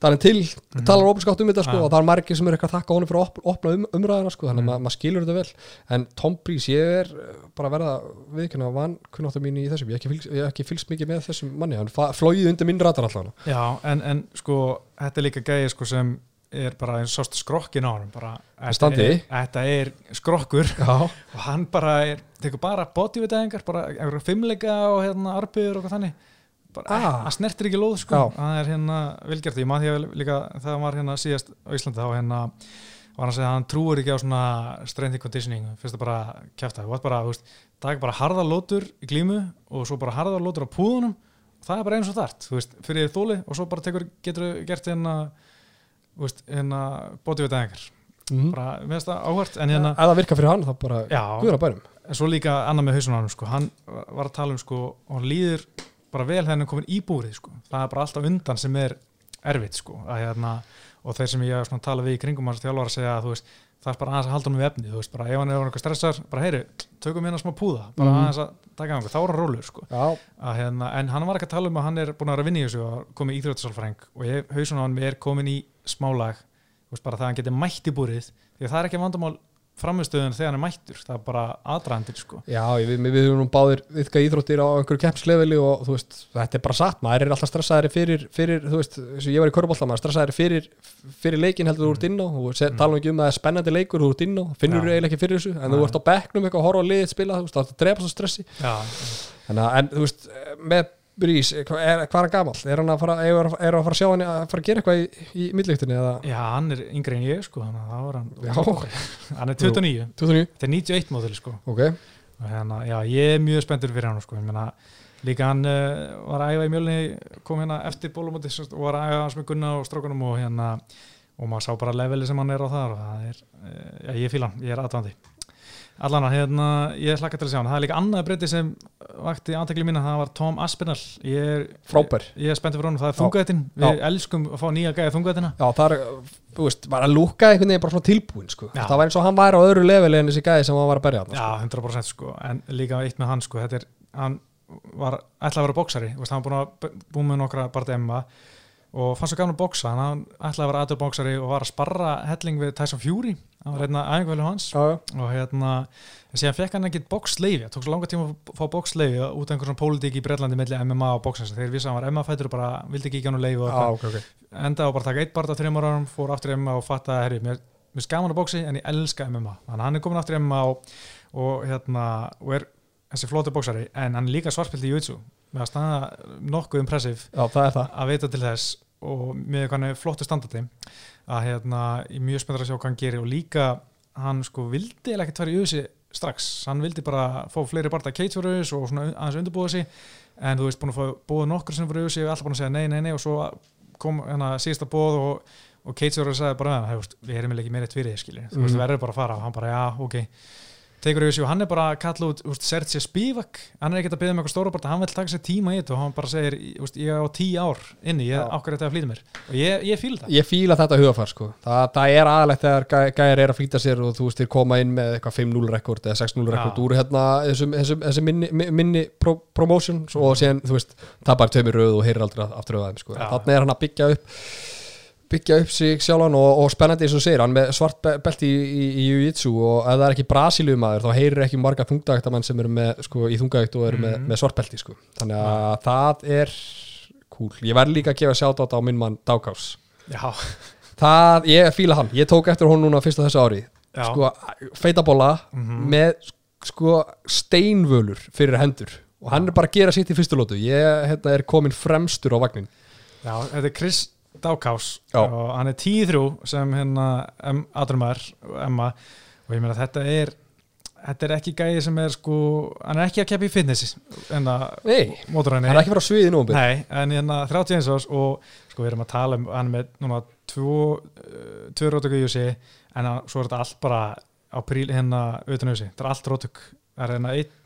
það er til, talar opinskátt um þetta sko, Ja. og það er margir sem er eitthvað að þakka honum fyrir að op- opna um, umræðina, sko, þannig að Mm. ma maður skilur þetta vel. En Tom Breeze, ég er eh, bara að verða viðkynna vann kunnáttu mín í þessum. Ég hef ekki, fylgst- mikið með þessum manni hann flogið undir minn ratar allan Já, en, en sko, þetta er líka gæði sko sem er bara eins sást skrokkin á hann bara, þetta er, skrokkur. Já, og hann bara er, tekur bara bodyvitaðingar, bara fimmleika og hérna arpiður og hvað þannig bara, Ah. hann snertir ekki lóð sko. Já. það er hérna velgjart, ég maður því að líka þegar hann var hérna síðast á Íslandi þá hérna var hann að segja að hann trúir ekki á svona strength and conditioning, fyrst að bara kæfta þú varst bara, þú veist, taka bara harða lótur í glímu og svo bara harða lótur á púðunum. Það er bara eins og þart, þú veist, fyrir þóli og svo bara tekur, getur gert hérna þú veist, hérna bodyvitaðingar mm. bara, mér finnst það áhvert en hérna, ef það virkar fyrir hann, þá bara guður að bærum en svo líka annað með hausunum sko. hann var að tala um sko, hann líður bara vel er komin í búrið sko. það er bara alltaf undan sem er erfitt sko. hérna, og þeir sem ég talað við í kringum hans þjálfar að segja að veist, það er bara aðeins að halda hann við efni veist, bara ef hann er eitthvað stressar, bara heyri tökum hérna smá púða, bara Mhm. aðeins að taka hann, þá er hann rólur sko. Að, hérna, en hann var ekki að tala um að hann er búin að vera að vinna í þessu og komið íþjóðsálfræng og hausun á hann er komin í smálag bara það að hann geti mætt í búrið því að það er ekki vandamál framistöðun þegar hann er mættur, það er bara aðdraðandir sko. Já, við, við, erum nú báðir viðka íþróttir á einhverju keppslefili og þú veist, þetta er bara satt, maður er alltaf stressaðari fyrir, fyrir þú veist, eins og ég var í körbólta maður er stressaðari fyrir, fyrir leikin heldur þú ert inn á. Og se, tala ekki um að það er spennandi leikur þú ert inn á, finnur þú eiginlega ekki fyrir þessu en Nei. þú ert á bekknum eitthvað að horfa á liðið spila þú veist, það er að drepa svo stressi. Já, Þannig, að- en þú veist, með Brís, hvað er, hvað er hann? Er að fara, er, er að fara að sjá hann að fara að gera eitthvað í, í millíktinni eða? Já, hann er yngri en ég sko, hann <laughs> hann er 29, 29? þetta er 91 móðil sko. Ok, og hérna, já, ég er mjög spenntur fyrir hann sko, ég meina, líka hann uh, var að æfa í mjölni, kom hérna eftir bólumóti og var að æfa hans með Gunna og strókunum og hérna, og maður sá bara leveli sem hann er á þar og það er, uh, já, ég fíla hann, ég er aðvandi allan að hérna, ég hlakka til að sjá hann. Það er líka annað breyti sem vakti aðtekli mína, það var Tom Aspinall. Ég er, frábær. ég er spenntur fyrir honum, það er þungaðetinn við Já. elskum að fá nýja gæði þungaðettina Já, það er, þú veist, bara að lúka einhvern veginn bara svona tilbúin, sko. Já. Það var eins og hann væri á öðru leveli en þessi gæði sem hann var að berja þarna, Já, 100% sko, en líka eitt með hann sko, þetta er, hann var ætlaði að vera bóksari, veist, hann var búin að búið með nokkra bara emma og fannst svo gaman að bóksa, þannig að hann ætlaði að vera aður bóksari og var að sparra helling við Tyson Fury, hann var reyna æfingvælu hans Já, já. og hérna, en síðan fekk hann ekkit bóksleifi, það tók svo langa tíma að fá bóksleifi út af einhver svona pólitík í Breitlandi milli MMA og bóksans, þeir vissi að hann var MMA-fætur og bara vildi ekki ekki hann leifi og Já, eitthvað. ok, ok. enda á bara að taka eitt barða á þreymur árum, fór aftur MMA og fatta að herri, mér, mér skaman að bóksi en ég elska MMA, þannig að hann er komin aftur MMA og, og hérna og er þessi flótu bóksari, en hann er líka svarspilt í Jutsu, með að staða nokkuð impressiv það það. að veita til þess og með hann er flottu standardi að hérna, ég er mjög spenntur að sjá hvað hann gerir og líka hann sko vildi eða ekkert fara í Jutsu strax, hann vildi bara fá fleiri barða Kate fyrir Jutsu og svona aðeins undirbúða sig en þú veist búin að fá búið nokkur sem fyrir Jutsu og alltaf búin að segja nei, nei, nei og svo kom hérna síðasta bóð og, og Kate fyrir sagði bara "Hey, þú veist, við erum ekki meira tvirið skilji, þú veist, Mhm. verður bara að fara og hann bara já, ok tekur Jutsu og hann er bara að kalla út úst, Sergei Spivak, hann er ekkert að byggja með eitthvað stóra barða, hann vil taka sér tíma í þetta og hann bara segir úst, ég á tíu ár inni, ég Já. ákveður þetta að flýta mér og ég, ég fíl það Ég fíla þetta hugafar, sko. Það, það er aðalegt þegar gæ, gæjar er að flýta sér og þú veist, þeir koma inn með eitthvað 5-0 rekord eða 6-0 rekord úr hérna þessum, þessum, þessum minni, mi- minni pro, promotion og síðan, þú veist, tapar tveimur röð og heyrir aldrei aftur af þeim, sko. Þannig er hann að byggja upp byggja upp sig sjálfan og, og spennandi eins og segir, hann með svart be- belti í, í, Jiu-Jitsu og ef það er ekki Brasilíumaður þá heyrir ekki marga þungdagtamann sem eru með, sko, í þungdagt og eru með, Mhm. með svart belti sko. þannig að það er cool, ég verð líka að gefa sjátt á minn mann Dákás já, <laughs> það, ég fíla hann, ég tók eftir hún núna fyrst á þessu ári, já, sko feitabóla Mhm. með sko steinvölur fyrir hendur og hann er bara að gera sitt í fyrstu lótu ég hérna, er komin fremstur á vagnin já, þetta er Chris Dákás Já. og hann er 10-3 sem hérna Adrumar Emma. Og ég meina þetta er þetta er ekki gæði sem er sko hann er ekki að keppa í fitnessi en að nei, mótorhæni hann er ekki frá sviði nú Nei, en hérna 31 árs og sko við erum að tala um hann með núna tvo, uh, tvö rótöku í sig en að, svo er þetta allt bara á príl hérna utan auðsi, þetta er allt rótök það er hérna einn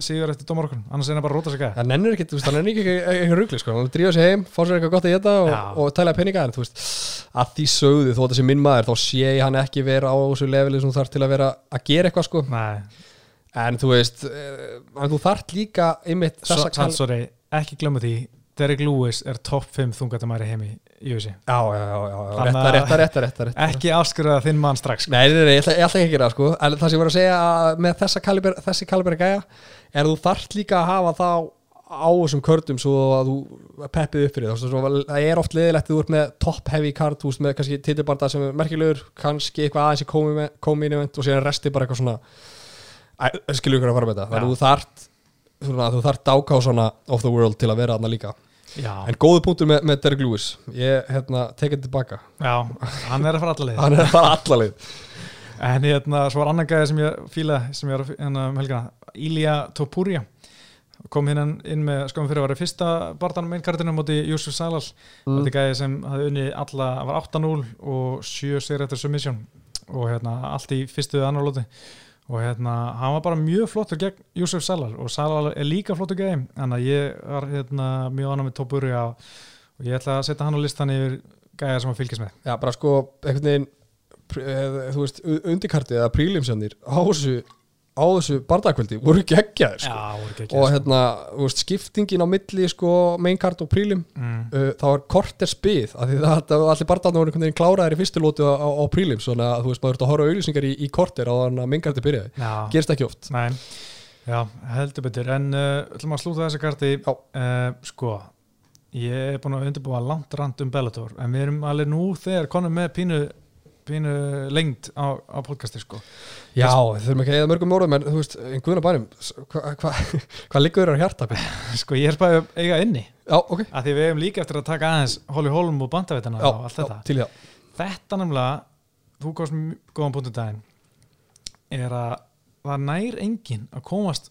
sigur eftir dómarokun, annars er hann bara að róta sig gæði hann ennur ekki, hann er ekki eitthvað rugli sko, hann drífa sig heim, fá sér eitthvað gott að geta og, og tala peninga, en þú veist að því sögðu, þó að þessi minn maður, þá sé hann ekki vera á þessu leveli sem þarf til að vera að gera eitthvað sko, Nei, en þú veist eh, en þú þarf líka einmitt þessa samt sorry, ekki glemma því Derek Lewis er topp 5 þungatamæri heimi í auðsi, já, já, já, já, já, Þannig rétta, að- rétta, rétta, rétta, rétta. ekki afskurða þinn mann strax sko. Nei, nei, nei, ég ætla, ekki gera það sko. En það sem ég var að segja að með þessa kaliber, þessi kaliber gæja er þú þarft líka að hafa þá á þessum kördum svo að þú peppið upp fyrir það það er oft leðilegt að þú ert með top heavy card þú veist með kannski titilbarda sem er merkilegur kannski eitthvað aðeins í komin event og síðan resti bara eitthvað svona skilur ykkur að fara með þetta. Að þú þarft svona, þú þarft dáká svona of the world til að vera þarna líka. Já, en góðu punktur með, með Derek Lewis. Ég hérna, tekið tilbaka. Já, hann er að fara allavega <laughs> hann er bara allalið En hérna, svo var annan gæði sem ég fíla sem ég var að- hérna um helgina. Ilja Topuria. Kom hérna inn með skoðum fyrir að vera fyrsta barðanum einn kartinu móti Júsuf Salal. Mm. þetta gæði sem hafði unni alla var 8-0 og 7 sér eftir submission. Og hérna allt í fyrstu eða annar lóti og hérna hann var bara mjög flottur gegn Júsuf Salal og Salal er líka flottur gæði þannig að ég var hérna mjög annað með Topuria og ég ætla að setja hann á listan yfir gæða sem að fylgjast með. Já, bara sko, einhvern veginn þú veist, u- undirkartið eða prílimsjanir á þessu á þessu bardagkvöldi voru geggjaðir sko. Já, og hérna, þú veist, skiptingin á milli sko, maincard og prílim mm. uh, það var korter spið af því það, það allir barndarnar voru einhvern veginn kláraðir í fyrstu lótu á, á, á prílim, svona að þú veist, maður ert að horfa á auðlýsingar í, í korter á þannig að maincardi byrjaði. Já, gerist ekki oft. Nei, já, heldur betur. En uh, ætlum að slúta þessa karti. Uh, Sko Ég er búin að undirbúa langt rand um Bellator En við erum alveg nú þegar konum með pínu pínu lengt á, á podcasti sko Já, þurfum ekki að eða mörgum orðum en þú veist, en guðna bænum hvað hva, hva <laughs> liggur þér á hjarta? Björn? <laughs> Sko ég er að eiga inni Já, ok að Því við hefum líka eftir að taka aðeins Holly Holm og bandavitana Já, og allt já, þetta til í það Þetta nefnilega, þú góðst mjög góðan punktu daginn er að það nær enginn að komast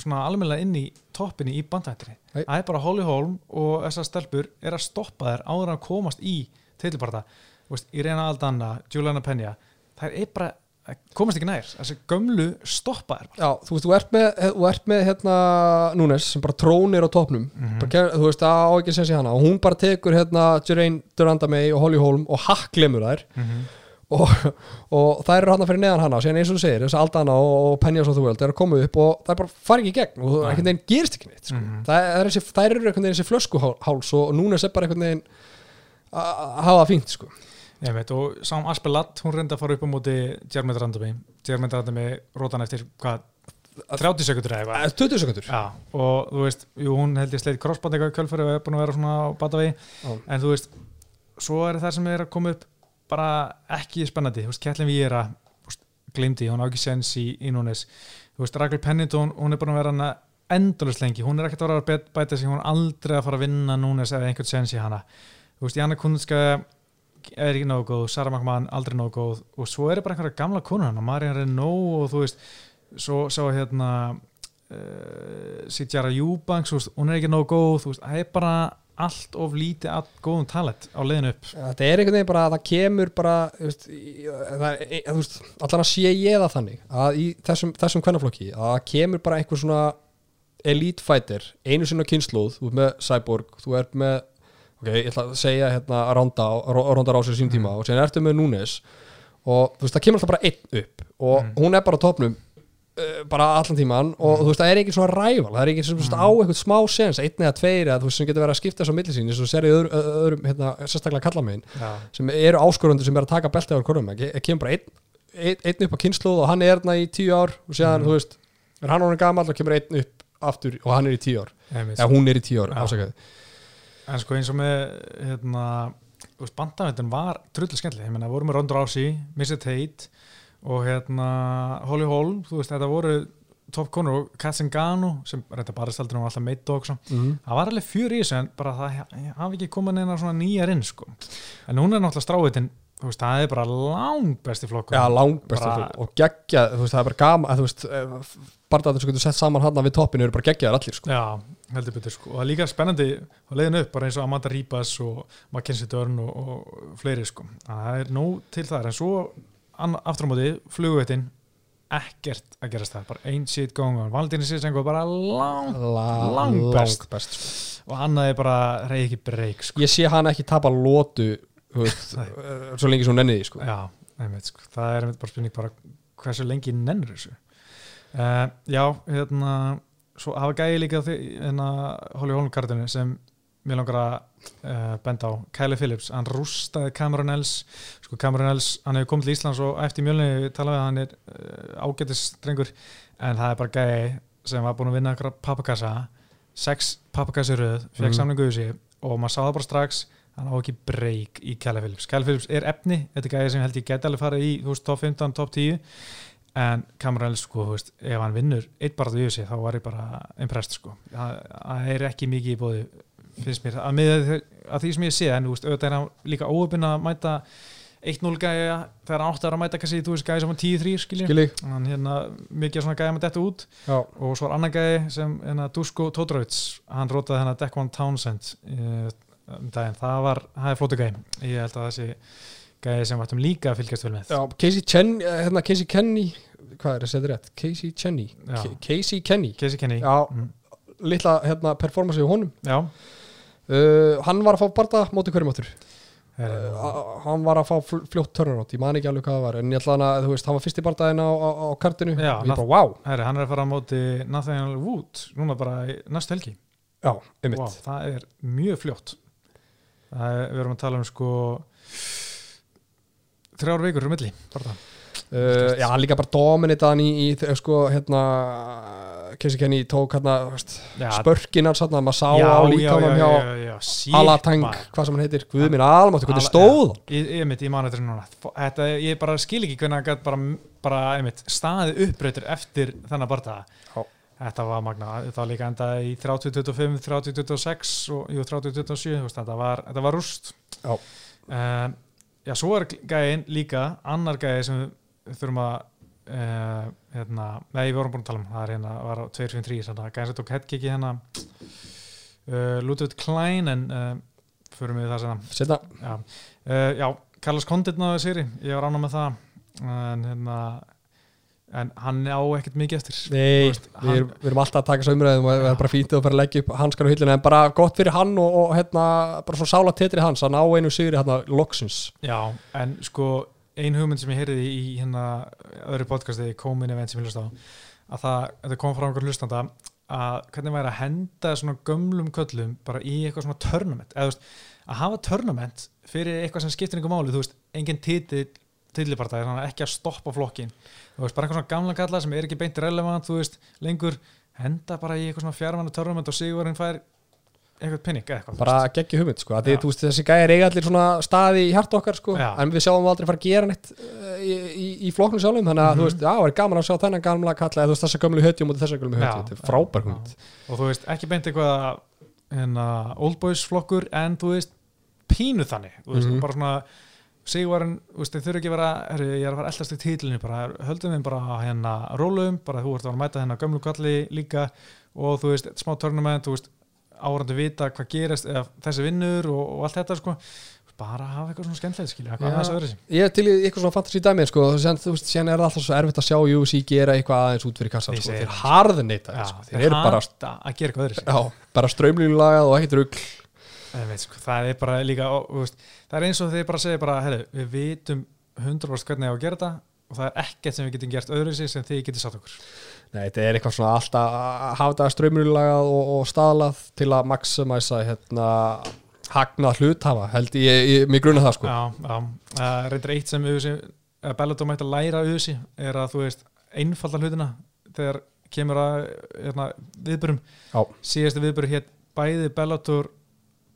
svona almennilega inn í toppinni í bandvættri Nei. það er bara Holly Holm og þessar stelpur er að stoppa þær áður en að komast í teitilbarta, Irena Aldana Juliana Penja, það er bara komast ekki nær, þessi gömlu stoppa þær bara. Já, þú veist, þú ert með, þú ert með hérna Núnes sem bara trónir á topnum bara, ker- þú veist, það á ekki að segja hana. Og hún bara tekur hérna Jeraine Duranda May og Holly Holm og hakklemur þær. Og, og það eru hann fyrir neðan hana. Og síðan eins og þú segir, þess að Aldana og, og Penjas of the World er að koma upp og það er bara fari ekki í gegn. Og einhvern veginn gerist ekki neitt sko. Mhm. það, er þessi, það eru einhvern veginn þessi flöskuháls og Núnes er bara einhvern veginn að að hafa það fínt sko. Ég veit, og Sam Aspelat, hún reyndi að fara upp á móti Jeremy Randami, Jeremy Randami rótan eftir, hvað, 30 sekundur eða eitthvað? Eh, 20 sekundur Já, og þú veist, jú, hún held ég sleit crossband eitthvað í kjölfæri og er búin að vera svona á batavegi. En þú veist, svo er það sem er að koma upp bara ekki spennandi. Þú veist, Kettlin Víera, glimti hún á ekki sens í, í núnes þú veist, Ragnar Pennington, hún er búin að vera hana endalust lengi, hún er ekkert að vera að bæta sig hún er aldrei að fara að vinna núnes eða einhvern sens í hana, þú veist, Janna Kundska er ekki nógu góð, Sara McMahon aldrei nógu góð og svo er bara einhverja gamla konur hana, Marian Renault og þú veist svo sá hérna uh, Sitjara Eubanks, þú veist, hún er ekki nógu góð þú veist, það er bara allt of lítið að góðum talent á leiðinu upp. Þetta er einhvern veginn bara að það kemur bara veist, það e- veist, allan að sé ég það þannig að í þessum, þessum kvennaflokki að það kemur bara einhver svona elite fighter, einu sinna kynnslóð þú ert með Cyborg, þú ert með ok, ég ætla að segja hérna Ronda, Ronda Rásir sín tíma og sen ertu með Núnes og þú veist, það kemur alltaf bara einn upp og Mm. hún er bara á topnum uh, bara allan tíman og þú veist, það er ekki svona ræval það er ekki svona á eitthvað smá sens einn eða tveir eða þú veist, sem getur verið að skipta þessu á milli sín eins og sér í öðrum, öðrum hérna, sérstaklega kallamegin Já, sem eru áskorundur sem er að taka beltið á korfum það kemur bara einn, einn, einn upp á kynnslóð og hann er hérna í tíu ár og séðan, Mhm. þú veist, er hann orðin gamall og kemur einn upp aftur og hann er í tíu ár. Eða hún er í tíu ár, Já. afsakaði en sko eins og með hérna, bandavendin var trullu skemmtileg, ég menna, voru með Ronda Rousey Missy Tate og hérna Holly Holm, þú veist, þetta voru topp konur og Kat Zingano sem reynda bara stældur og alltaf meitt og mm. það var alveg fjör í þessu en bara það hafi ekki komið neina svona nýjar inn sko. en hún er náttúrulega veist, það er bara lang besti flokkur. Já, langt best Bara- og geggja, þú veist, það er bara gama veist, barndaður sem getur sett saman hann við toppinu eru bara geggjaðar allir, sko. Já, heldur betur sko og það er líka spennandi á leiðinu upp bara eins og Amanda Ribas og Mackenzie Dörn og, og fleiri sko það er nóg til það en svo aftur á móti flugveitin ekkert að gerast það, bara ein shit going on Valentíni Sissenko bara lang La, Lang best. best sko. og annað er bara reyði ekki breyk sko. Ég sé hann ekki tapa lótu eh, svo lengi sem hún nenni því, sko Já, einmitt, sko. það er bara spurning bara hversu lengi nennur þessu uh, Já, hérna svo hafa gæði líka því hérna Holly Holm kartinu sem mér langar að uh, benda á. Kyle Phillips, hann rústaði Cameron Els sko Cameron Els, hann hefur komið til Íslands og eftir mjölni talaði að hann er uh, ágætis drengur, en það er bara gæði sem var búin að vinna pappakassa. Sex pappakassi röð fekk Mhm. samlingu í sig og maður sá það bara strax hann á ekki breyk í Kyle Phillips. Kyle Phillips er efni, þetta er gæði sem held ég geti alveg farið í, þú veist, top 15, top 10 en Cameron sko, veist ef hann vinnur eitt bara því sig, þá var ég bara impressed, sko, það er ekki mikið í bóði, finnst mér. Að, með, að því sem ég sé, en veist, auðvitað er hann líka óöfinn að mæta 1-0 gæja þegar hann átti að mæta kannski, þú veist, gæja sem var 10-3, skiljum Skilji, hann hérna, mikið svona gæja með þetta út. Já, og svo var annar gæði sem hérna, Dusko Todorovic, hann rótaði hérna Declan Townsend uh, um daginn, það var, það er flótu gæði ég held að þessi gæði sem vartum líka að fylgjast vel með. Já Casey Chen, eh, hérna Casey Kenny hvað er það, segir rétt? Casey Chenny Já. K- Casey Kenny, Casey Kenny. Já. mm, litla, hérna, performance í honum. Já, uh, hann var að fá barða móti hverjum áttur? Uh, hann var að fá fl- fljótt turnaround, ég man ekki alveg hvað það var en ég ætla hann að, þú veist, hann var fyrst í barndaginn á, á, á kartinu. Já, og ég bara, wow, herri, hann er að fara á móti Nathaniel Wood núna bara í næstu helgi. Já, wow, það er mjög fljótt. Er, við erum að tala um sko þrjár vikur um milli Uh, já, líka bara dominitaðan í, í sko, hérna Casey Kenny tók hérna þú veist, Já, spörkin hans hérna, maður sá á líkamann já, hjá Alatang, hvað sem hann heitir, Guð minn almáttu, hvernig stóð ég, ég mitt, ég mani þetta núna. Þetta, ég bara skil ekki hvernig hann bara, bara einmitt, staðið uppbreytur eftir þennan barða Já. þetta var magna, þetta var líka enda í 30-25, 30-26 og jú, 30-27, þú veist, þetta var, var rúst. Já. um, já, svo er gæðin líka annar gæði sem við þurfum að uh, hérna, nei, við vorum búin að tala um það er hérna, var á 2-5-3 gæðin sem tók headkicki hérna uh, Ludwig Klein en uh, förum við það sem Setna, Já, já Carlos Condit náðu sér ég var ánum með það en, hérna, en hann á ekkert mikið eftir. Nei, veist, við, erum- við erum alltaf að taka svo umræðum og það er bara fínt að fara að leggja upp hanskar á hillinu en bara gott fyrir hann og, og hérna, bara svo sála tetri hans, hann á einu sigri hérna loksins. Já, en sko ein hugmynd sem ég heyrði í hérna öðru podcasti, komin event sem ég hlust á að það, þetta kom frá einhver hlustanda að hvernig væri að henda svona gömlum köllum bara í eitthvað svona tournament. Eða þú veist, að hafa tournament fyrir eitthvað sem skiptir einhver máli, þú veist, engin titill þú veist, bara eitthvað svona gamla kalla sem er ekki beint relevant, þú veist, lengur henda bara í eitthvað svona fjármannu tournament og sigurinn fær eitthvað pinning eða eitthvað, bara geggja hugmynd sko, því, þú veist, þessi gæri eiga allir svona staði í hjarta okkar sko, Já. en við sjáum aldrei fara að gera neitt uh, í, í, í flokknu sjálfum þannig að Mhm. þú veist, já, er gaman að sjá þennan gamla kalla eða þú veist, þessa gömlu hötjum og þessa gömlu hötjum þetta er frábær hugmynd. Og þú veist, ekki beint eitthvað hérna, en þú Sigvarinn, þau þurfi ekki að vera herri, ég er að fara eldast í títlunni, bara. Höldum við bara hérna rólum, bara þú ert að fara að mæta hérna gömlu kalli líka og þú veist, smá tournament, þú veist árandi vita hvað gerist, eða þessi vinnur og, og allt þetta, sko. Bara hafa eitthvað svona skemmtilegt, skilja, eitthvað aðeins öðru sem ég er til eitthvað svona fantasy dæmi sko, sen, þú veist, sen er það alltaf svo erfitt að sjá UFC gera eitthvað aðeins út fyrir kassan sko, þeir það. harðneita sko, þeir eru bara, að gera eitthvað öðru sem já, bara strömlílagað og ekkert rugl. Ég veit, sko, það er bara líka ó, veist, það er eins og þið bara segja bara herri, við vitum 100% hvernig á að gera þetta og það er ekkert sem við getum gert öðru sig sem þið getur satt okkur. Nei, þetta er eitthvað svona alltaf að hafa þetta strömlílagað og, og staðlað til að maximæsa hérna hagna hluthafa, held ég, ég mig grunna það sko. Já, já, uh, reyndar eitt sem Uzi, Bellator mætti að læra Uzi er að þú veist, einfalda hlutina þegar kemur að hérna, viðbörum, Já. síðasti viðböru hér bæði Bellator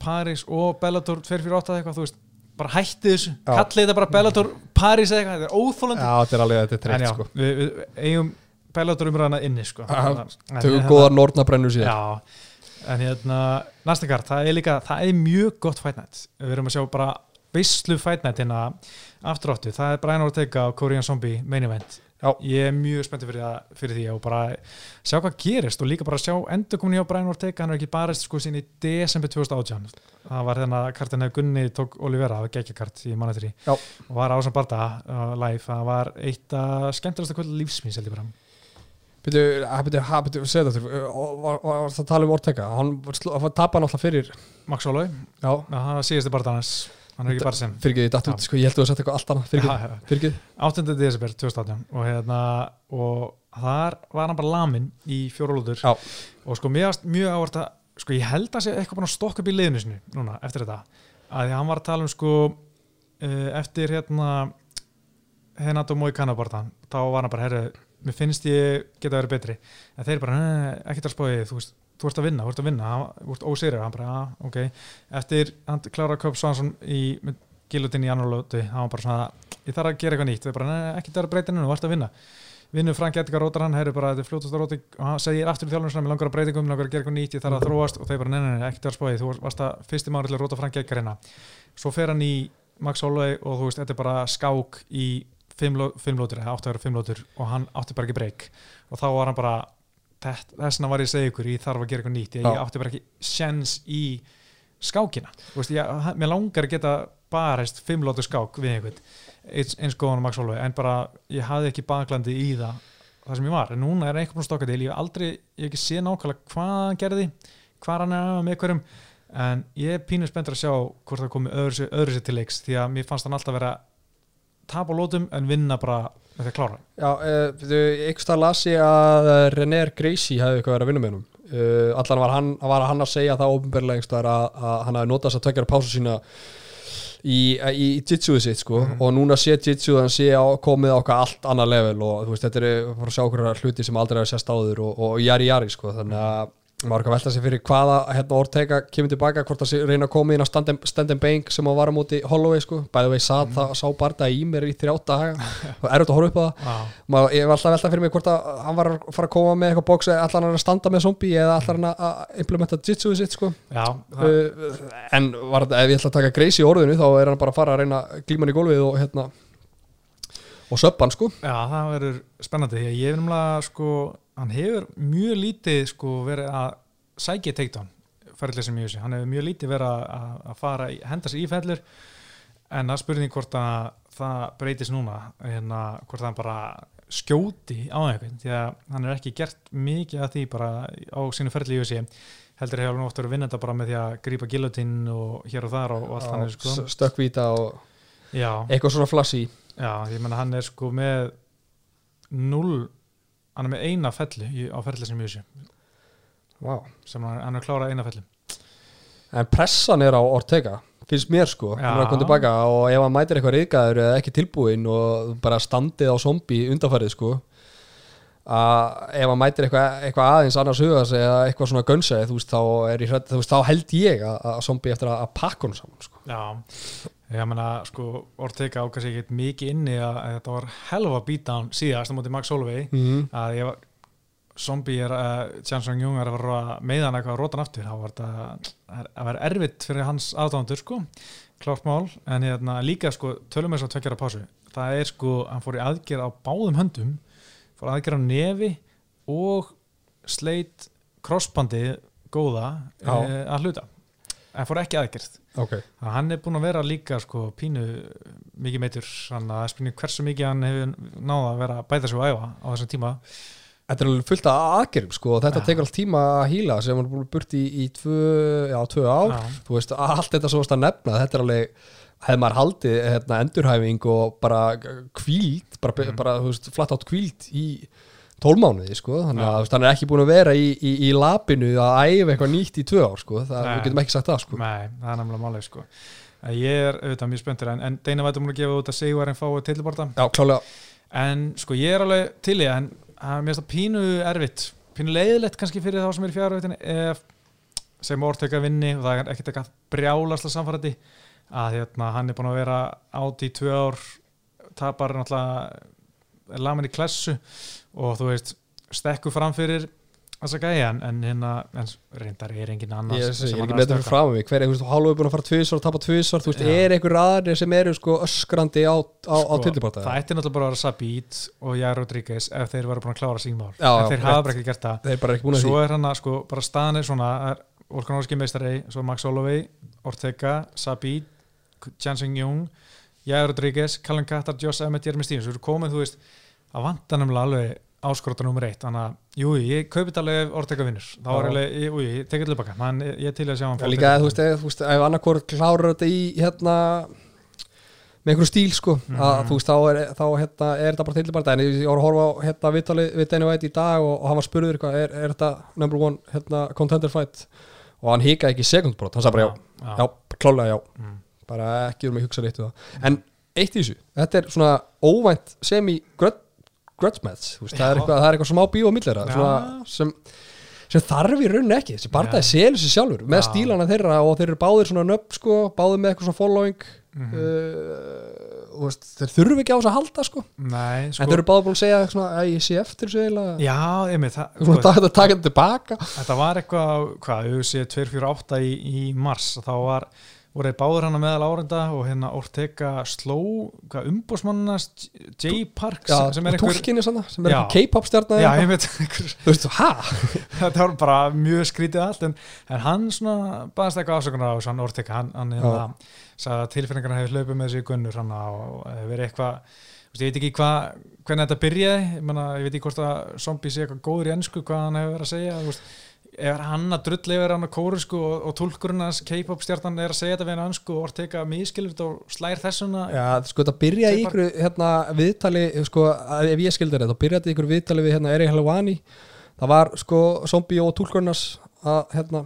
Paris og Bellator 248 eða eitthvað, þú veist, bara hætti þessu. Kallið þetta bara Bellator Paris eitthvað, þetta er óþólandi Já, þetta er alveg, þetta er treykt sko. við, við eigum Bellator umræðana inni sko. Tökum hérna- góðar nornabrennur síðan Já, en hérna næsta kart, það er líka, það er mjög gott fight night, við erum að sjá bara veislu fight night hérna aftur áttu, það er Brian Ortega og Korean Zombie main event, Já. ég er mjög spenntið fyrir, fyrir því og bara sjá hvað gerist og líka bara sjá endur komin hjá Brian Ortega, hann er ekki barist sko sín í desember 2018, það var þennan kartin hefur Gunni tók Olivera, það var geggjakart í mannetri Já. og var ásam barða uh, live, það var eitt að skemmtilegasta kvöld lífsmins held ég bara. Byrju, ha, byrju, segðu þetta var, það að tala um Ortega? Hann var tapan alltaf fyrir Max já, það var síðasti barða hans hann er ekki bara sem fyrir ekki datt út, sko, ég held að þú setja eitthvað allt annað fyrir ekki, já. fyrir ekki 8. desember 2018 og, hérna, og þar var hann bara lamin í fjórólútur Já. og sko varst mjög ávart að sko ég held að sé eitthvað bara að stokka upp í liðinu sinu núna eftir þetta að því hann var að tala um sko uh, eftir hérna Henato Mói Kanabartan þá var hann bara herru, mér finnst ég geta verið betri en þeir bara, "Nei, ekkert að spóið þú veist þú ert að vinna, þú ert að vinna, Hann- þú ert ósýrið hann bara, ah, ok, eftir hann klára Köp Svansson í gilutin í annarlóti, hann var bara svona ég þarf að gera eitthvað nýtt, þau bara, "Nei, ekki það að breyta hennu, þú ert að vinna. Vinnur Frank Edgar Rótar hann, heyrðu bara, þetta er fljótast róti og hann segir aftur í þjálfum sinna, mér langar að breytingum, langar að gera eitthvað nýtt, ég þarf að þróast. Og þeir bara, nei, nei, nei, ekki það að spóið, þú varst að fyrsti maður til að róta Frank Edgar hérna. Svo fer hann í Max Holloway og þú veist, þetta er bara skák í fimm, ló- fimm lótur, eða átti að vera fimm lótur og hann átti bara ekki breyk og þá var hann bara þess vegna var ég að segja ykkur, ég þarf að gera eitthvað nýtt ég, ég átti bara ekki sjens í skákina, veist, ég, mér langar að geta barist fimm lótur skák við einhvern eins, góðan og Max Holloway, en bara ég hafði ekki baklandi í það það sem ég var, en núna er einhvern búin að stokka til ég hef aldrei, ég hef ekki séð nákvæmlega hvað hann gerði hvað hann er með hverjum en ég er pínu spenntur að sjá hvort það komi öðru sér til leiks því að mér fannst hann alltaf vera tap á lótum en vinna bara með því að klára. Já, uh, einhvers það las ég að uh, René Gracie hefði eitthvað verið að vinna með hennum uh, allan var hann, var hann að segja það ópenbarlega einhvers staðar að, að hann hafi notað þess að tökjara pásu sína í, í, í jitsuðu sitt sko. Mhm. og núna sé jitsuðu hann sé á, komið á allt annað level og þú veist þetta er að sjá okkur hluti sem aldrei hefur sést áður og, og jari jari sko. Þannig að maður að velta sig fyrir hvaða hérna Ortega kemur tilbaka hvort það reyna að koma inn á stand and- bank sem að var á móti Holloway sko. Bæði vei sat Mhm. það sá barða í mér í þrjá daga. Og er að horfa upp á það. Já, Má, ég var alltaf að velta fyrir mig hvort að hann var að fara að koma með eitthvað bóks allar hann að standa með zombie eða allar hann að implementa jitsuðu sitt sko. Já það, uh, en var ef ég ætla að taka Gracie í orðinu þá er hann bara að fara að reyna að glíma hann í gólfið og hérna og söppa hann sko. Já, það verður spennandi ég er umlega sko, hann hefur mjög lítið sko verið að sækja takedown ferðlega sem ég sé, hann hefur mjög lítið verið að, að- að fara, í, henda sig í fellur en það er spurning hvort að það breytist núna að hvort hann bara skjóti á einhvern því að hann er ekki gert mikið að því bara á sínu ferðli í sé heldur hefur hann oft verið að vinna þetta bara með því að grípa gilotinn og hér og þar og, og allt hann er sko. stökkvíta og já, eitthvað svona flassi já, ég menna hann er sko með null hann er með eina fellu í, á ferðli sem ég sé wow. sem hann, hann er að klára eina fellu en pressan er á Ortega finnst mér sko, hann er að koma tilbaka og ef hann mætir eitthvað reyðgæður eða ekki tilbúinn og bara standið á zombie undanfærið sko að ef hann mætir eitthvað, eitthvað aðeins annars huga sig eða eitthvað svona gönnsæði þú veist, þá, hrædd- þú veist, þá held ég að, að zombie eftir að, að pakka hann saman sko. já, ég menna sko Ortega ákast ekki mikið inni að, að þetta var helva beatdown síðast á móti Max Holloway. Mm. að ég var zombie er að Jansson Jung er að fara að meða hann eitthvað að róta hann aftur. Þá var þetta að vera erfitt fyrir hans aðdándur sko, klárt mál. En hérna, líka sko, tölum við svo að tvekjara pásu. Það er sko, hann fór í aðgerð á báðum höndum. Fór aðgerð á nefi og sleit crossbandi góða e, að hluta. En fór ekki aðgerð ok, Þannig að hann er búin að vera líka sko pínu mikið meitur þannig að spurning hversu mikið hann hefur náða að vera að bæta sig og æfa á þessum tíma þetta er alveg fullt af aðgerðum sko, og þetta Já. tekur allt tíma að hýla sem hann er búin að burt í, í tvö, já, tvö ár Já. þú veist, allt þetta svo varst að nefna þetta er alveg, hefði maður haldið hérna, endurhæfing og bara kvíld, bara, Mhm. bara þú veist, flatt átt kvíld í tólmánuði sko, þannig að hann er ekki búin að vera í, í, í lapinu að æfa eitthvað nýtt í tvö ár sko, það, við getum ekki sagt það sko. Nei, það er nefnilega málega sko. Ég er auðvitað mjög spenntur en, en Deina vætum að gefa út að Sigur en fái tilborta Já, klálega, en sko ég er alveg til það, en það er mér finnst það pínu erfitt pínu leiðilegt kannski fyrir þá sem er í fjárveitin ef sem orðtöka vinni og það er ekkert eitthvað brjálasla samfærandi að hérna, hann er búin að vera átt í tvö ár tapar náttúrulega lamin í klessu og þú veist stekku framfyrir þessa gæja en, hérna en reyndar er engin annars sem ég er ekki að með þetta frá mig. Hver er, þú veist, hálfu er búin að fara tvisvar og tapa tvisvar, þú veist, Já. er einhver aðri sem eru sko öskrandi á, á, á Sko, tilbúrta það ætti náttúrulega bara að vera Sabit og Jær Rodríguez ef þeir væru búin að klára sín mál. Já, en þeir hafa bara ekki gert það. Þeir bara ekki búin að svo er hann að sko bara staðan er svona Volkanovski meistari, svo Max Holloway Ortega, Sabit Jansson Jung, Jær Rodríguez Callum Kattar, Joss Emmett, Jeremy Stevens við erum komið, þú veist, að vanta nefnilega alveg áskorta nummer eitt, þannig að jú, ég kaupi þetta alveg Ortega vinnur. Þá er alveg, jú, ég tekið tilbaka Man, ég, ég er til að sjá hann En líka, þú veist, ef, ef annarkvort klárar þetta í hérna með einhverju stíl sko að Mhm. þú veist, þá er, þá, hérna, er þetta bara tilbúrta en ég, ég var að horfa á hérna Danny White í dag og, og hann var spurður eitthvað, er, er þetta number one hérna contender fight? Og hann hikaði ekki sekundbrot, hann sagði bara já, já, já, klálega já. Mm. bara ekki um að hugsa neitt en eitt í þessu, þetta er svona óvænt semi-grudge match veist, það, er eitthvað, það er eitthvað smá bíó á millera sem, sem þarf í rauninni ekki þessi barndagi Já. selur sér sjálfur með stílana þeirra og þeir eru báðir svona nöpp sko, báðir með eitthvað svona following Mhm. uh, og veist, þeir þurfu ekki á þess að halda sko. Nei, sko en þeir eru báðir búin að segja svona, að ég sé eftir þessu eiginlega Já, ég með það taka þetta taka þetta tilbaka Þetta var eitthvað, hvað, UFC 248 í, í mars, þá var voru þeir báður hann meðal árenda og hérna Ortega sló hvað umbúsmannast J. Parks Já, sem er og einhver er K-pop stjarnar <laughs> þetta var bara mjög skrítið allt en, en hann svona baðast eitthvað afsökunar á þessu, hann Ortega, hann, hann hérna, sagði að tilfinningarna hefur hlaupið með þessu gunnur hann og verið eitthvað ég veit ekki hvað, hvernig þetta byrjaði ég, mena, ég veit ekki hvort að zombie sé eitthvað góður í ennsku hvað hann hefur verið að segja veist, er hann að drulli yfir hann á kórusku og, og tólkurinn hans K-pop stjarnan er að segja þetta við hann ansku og Ortega miskilur þetta og slær þessuna. Já, sko þetta byrjaði í ykkur hérna, viðtali, sko, ef ég skildi þetta þá byrjaði í ykkur viðtali við hérna Eri Helwani það var sko zombie og túlkurnas að hérna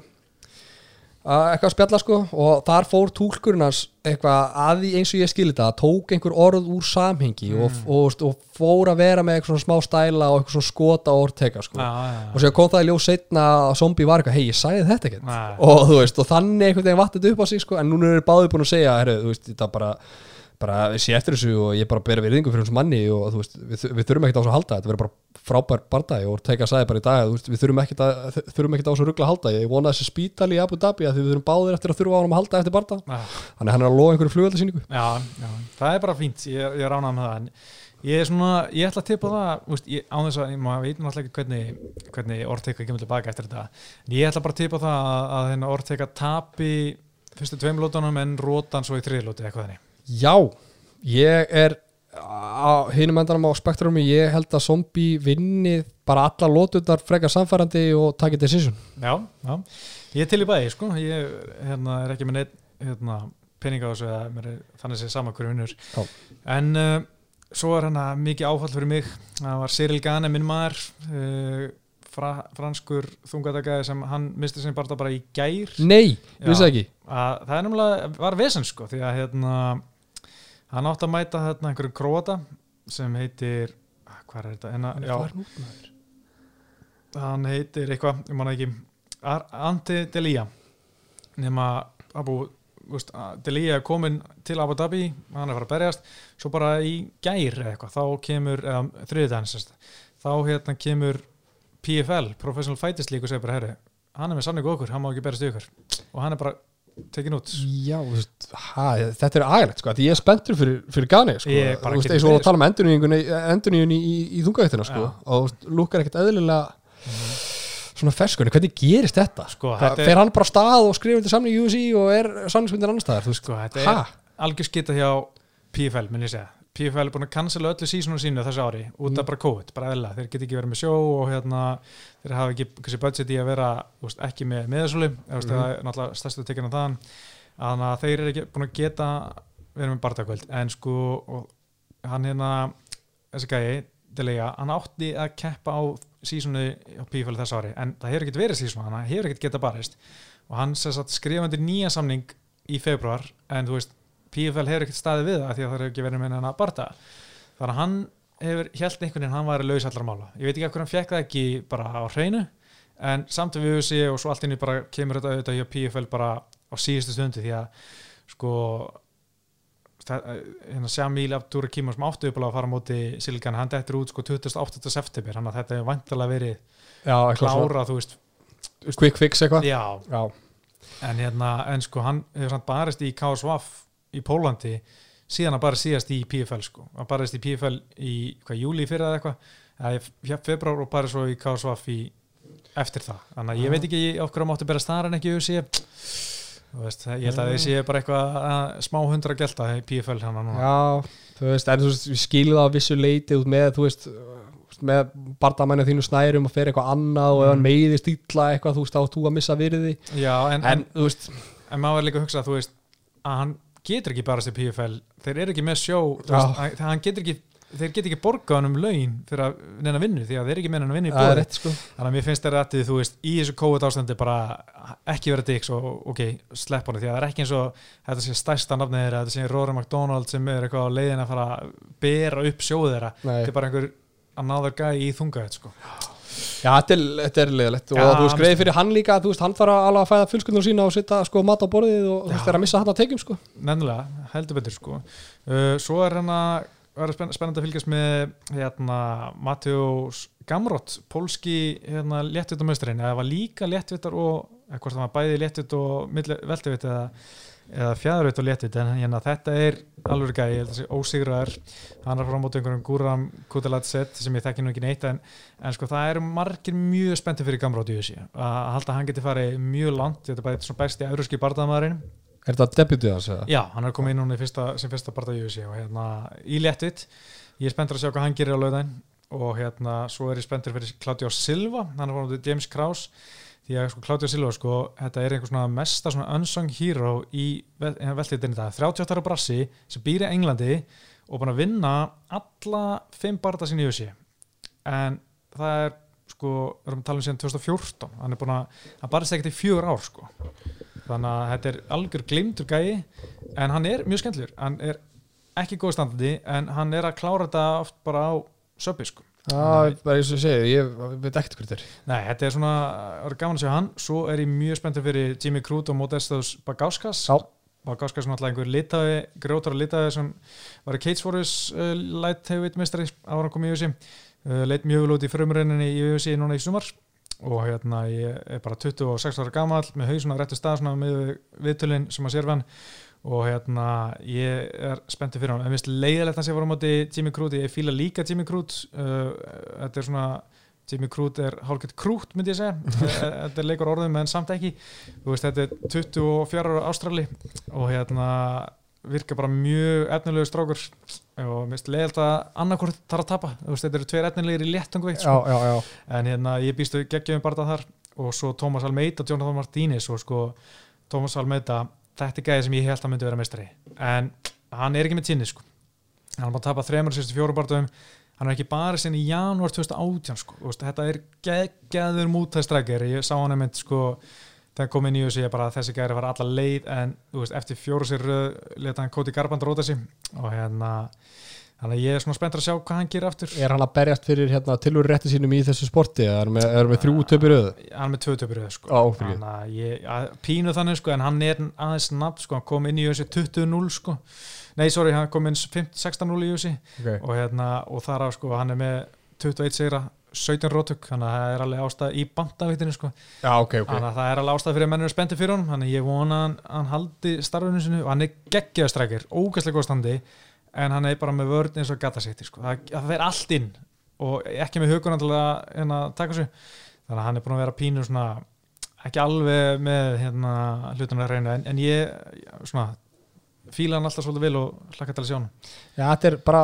eitthvað að spjalla sko og þar fór túlkurnas eitthvað að því eins og ég skildi þetta tók einhver orð úr samhengi og, og, og, fór að vera með eitthvað svona smá stæla og eitthvað svona skota orðteka sko. Já, já, og sér kom það í ljós setna að zombie var eitthvað, hei ég sagði þetta ekkert. Nei. og þú veist, og þannig einhvern veginn vattið upp á sig sko, en núna eru báði búin að segja herru, þú veist, þetta bara bara sé eftir þessu og ég bara bera virðingu fyrir þessu manni og þú veist, við, við þurfum ekkert á þessu að halda þetta. Verður bara frábær bardagi og teka að sagði bara í dag að, veist, við þurfum ekkert, á þessu ruggla að halda. Ég vona þessi spítali í Abu Dhabi að við þurfum báðir eftir að þurfa á hann að halda eftir barda já. þannig hann er að lofa einhverju flugveldasýningu Já, já, það er bara fínt. Ég, ég ránað með það. Ég er svona, ég ætla að tippa það úst, ég, á þess að, ég maður veit náttúrulega ekki hvernig, hvernig Ortega kemur tilbaka eftir þetta. En ég ætla bara að tippa það að, að þennan Ortega tapi fyrstu tveim lótunum en rótan svo í þriðlóti eitthvað þannig Já, ég er á hinum endanum á spektrumi ég held að zombie vinni bara alla lótutar frekar samfærandi og takið decision. Já, já, ég til í bæði sko, ég hérna, er ekki með neitt hérna, peninga á þessu eða mér er þannig sé sama hverju vinnur. En uh, svo er hérna mikið áfall fyrir mig. Það var Cyril Gane, minn maður uh, fra, franskur þungatakaði sem hann misti sem bara í gær. Nei, vissi ekki. Að það er nefnilega, var vesen sko því að hérna hann átti að mæta hérna einhverjum króta sem heitir ah, hvað er þetta, hérna, já, hann heitir eitthvað, ég manna ekki. Ante Delia nema Abu veist, Delia er komin til Abu Dhabi hann er að fara að berjast. Svo bara í gær eða eitthvað, þá kemur eða þriðdæðan þá hérna kemur PFL, Professional Fighters League og segir bara, herri, hann er með sannig okkur hann má ekki berast í ykkur. Og hann er bara tekin út Já, veist, ha, þetta er aðgæðlegt sko, því ég er spenntur fyrir, fyrir Gani sko, þú veist, eins og að tala um endurníun í, í, í þungavíktina sko, og lúkar ekkert eðlilega svona ferskunni, hvernig gerist þetta? Sko, þetta er- fer hann bara stað og skrifir til samning í USC og er samningsmyndir annar staðar, þú veist, sko, þetta ha? er algjör skita hjá PFL, minn ég segja PFL er búin að cancela öllu sísonu sínu þessu ári út Mm. af bara COVID, bara eðla þeir get ekki verið með sjó og hérna þeir hafa ekki budget í að vera veist, ekki með meðsölu, mm það er náttúrulega stærstu tekina þaðan. Þannig að þeir eru ekki búin að geta verið með barndagvöld en sko og hann hérna þessi gæi, Delega, hann átti að keppa á sísonu á PFL þessu ári en það hefur ekkert verið sísonu, hann hefur ekkert geta barist. Og hann skrifandi nýja samning í februar en þú veist PFL hefur ekkert staðið við það því að það hefur ekki verið með hennar barta þannig að hann hefur held einhvern veginn hann væri laus allra mála ég veit ekki af hverju hann fekk það ekki bara á hreinu en samt að við séu og svo allt inni bara kemur þetta auðvitað hjá PFL bara á síðustu stundu því að sko hérna Shamil Abdur Kimur sem áttu upplega að fara móti Silgan, hann dettur út sko 28. september, þannig að þetta hefur vantilega verið Já, klára, þú veist. Quick fix eitthvað? Já, Já, en hérna, en sko hann hefur samt barist í KSVAF í Pólandi síðan að bara síðast í PFL sko, hann barist í PFL í hvað, júli fyrir eða eitthvað? Eða februar og bara svo í KSVAF í eftir það, þannig að ég veit ekki okkur á máttu bera staðar en ekki USA þú veist, ég held að þið sé bara eitthvað að, smá hundra gelta í PFL hann núna. Já, þú veist, en þú það á vissu leiti út með, þú veist með bardamæni þínu snærum og fer eitthvað annað og ef hann Mm. meiðist illa eitthvað, þú veist, þá átt þú að missa virði. Já, en, en, en, veist, en maður er líka að hugsa þú veist, að hann getur ekki barast í PFL þeir eru ekki með sjó veist, að, hann getur ekki þeir get ekki borgað hann um laun fyrir að neina vinnu því að þeir eru ekki með hann að vinna í bóði rétt sko. Þannig að mér finnst þeir að þú veist í þessu COVID ástandi bara ekki vera dicks og ok, slepp hann því að það er ekki eins og þetta sé stærsta nafnið þeirra þetta sé Rory McDonald sem er eitthvað á leiðin að fara að bera upp sjóð þeirra. Þetta er bara einhver annáður gæi í þungaðið sko. Já, þetta er, þetta er leðilegt og þú veist, greiði fyrir hann líka, þú veist, hann þarf að alveg að fæða fullskundum sína og setja sko mat á borðið og þú veist, Já. þeir að missa hann að tekjum sko Nennulega, heldur betur sko. uh, Svo er hann að vera spenn, spennandi að fylgjast með hérna, Matteus Gamrot pólski hérna, léttvitamöstrin eða var líka léttvitar og hvort það var bæði léttvit og veltivit eða, eða fjæðurvit og léttvit en hérna, þetta er alveg gæði, ég held að sé ósigraðar hann er frá móti einhverjum Gúram Kutalatset sem ég þekki nú ekki neitt en, en sko það eru margir mjög spennti fyrir Gamrot í þessi að halda að hann geti farið mjög langt þetta er bara svona besti euróski barðamaðurinn Er þetta debutið hans eða? Já, hann er komið inn núna fyrsta, sem fyrsta barða í UFC og hérna í léttvit. Ég er spenntur að sjá hvað hann gerir á löðin og hérna svo er ég spenntur fyrir Claudio Silva hann er fórnum til James Krause því að sko Claudio Silva sko, þetta er einhver svona mesta svona unsung hero í veltiðinni það, 38 ára brassi sem býr í Englandi og búin að vinna alla fimm barða sín í USA en það er sko, við erum að tala um síðan 2014 hann er búin að, hann barist ekkert í fjögur ár sko. Þannig að þetta er algjör glimtur gæi. En hann er mjög skemmtlur, hann er ekki góð standandi en hann er að klára þetta oft bara á söpbi sko Já, bara eins og ég segi, ég veit ekkert hvert er. Nei, þetta er svona, það er gaman að sjá hann. Svo er ég mjög spenntið fyrir Jimmy Crute og Modestus Bagauskas. Bagauskas er náttúrulega einhver litaði, grótar litaði sem var í Cage Warriors uh, light heavyweight mestari ára hann kom í USA uh, leit mjög vel út í frumrauninni í USA núna í sumar. Og hérna ég er bara 26 ára gammal með hausuna á réttu stað svona með viðtölinn sem að sér hann og hérna ég er spenntið fyrir hann en vist leiðilegt að sé voru á móti Jimmy Crute. Ég fíla líka Jimmy Crute. Uh, þetta er svona Jimmy Crute er hálfgett krút myndi ég segja. <laughs> Þetta er leikur orðum en samt ekki. Veist, þetta er 24 ára ástrali og hérna virka bara mjög efnilegu strákur. Og mér finnst leiðilegt að annarkort þarf að tapa. Veist, þetta eru tveir efnilegir í léttungveikt sko. Já, já, já. En hérna ég býstu geggjum bara þar og svo Thomas Almeida, Jonathan Martínez og sko Thomas Almeida þetta er gæði sem ég held að myndi vera meistari. En hann er ekki með tíni sko. Hann er bara að tapa 364 barndum hann er ekki bara sinni í janúar 2018 sko, veist, þetta er geggjaður mútæðstrækir, ég sá hann einmitt sko þegar kom inn í þessu ég bara þessi gæri var alla leið en veist, eftir fjóru sér leta hann Koti Garband róta sig. Og hérna þannig að ég er svona spenntur að sjá hvað hann gerir aftur. Er hann að berjast fyrir hérna, tilur rétti sínum í þessu sporti eða er hann með, er með þrjú töpur auð? hann er með tvö töpur sko. Á, fyrir þannig að ég að, pínu þannig sko en hann er aðeins nafn sko, hann kom inn í þessu 20-0 sko. Nei sorry, hann kom inn 16-0 í þessu Okay. og, hérna, og þar á sko hann er með 21 sigra 17 rótök, þannig að það er alveg ástæð í bandavittinu sko, Já, ok, ok. Þannig að það er alveg ástæð fyrir að mennur er spenntið fyrir honum, þannig að ég vona að hann, haldi starfinu sinu og hann er geggjaðstrækir ógæslega góð standi, en hann er bara með vörn eins og gata sitt, sko. það, það fer allt inn og ekki með huguna til að hérna, taka þessu, þannig að hann er búin að vera pínu svona, ekki alveg með hérna, hlutunar að reyna en, en ég svona fíla hann alltaf svolítið vil og hlakka til að sjá hann Já, þetta er bara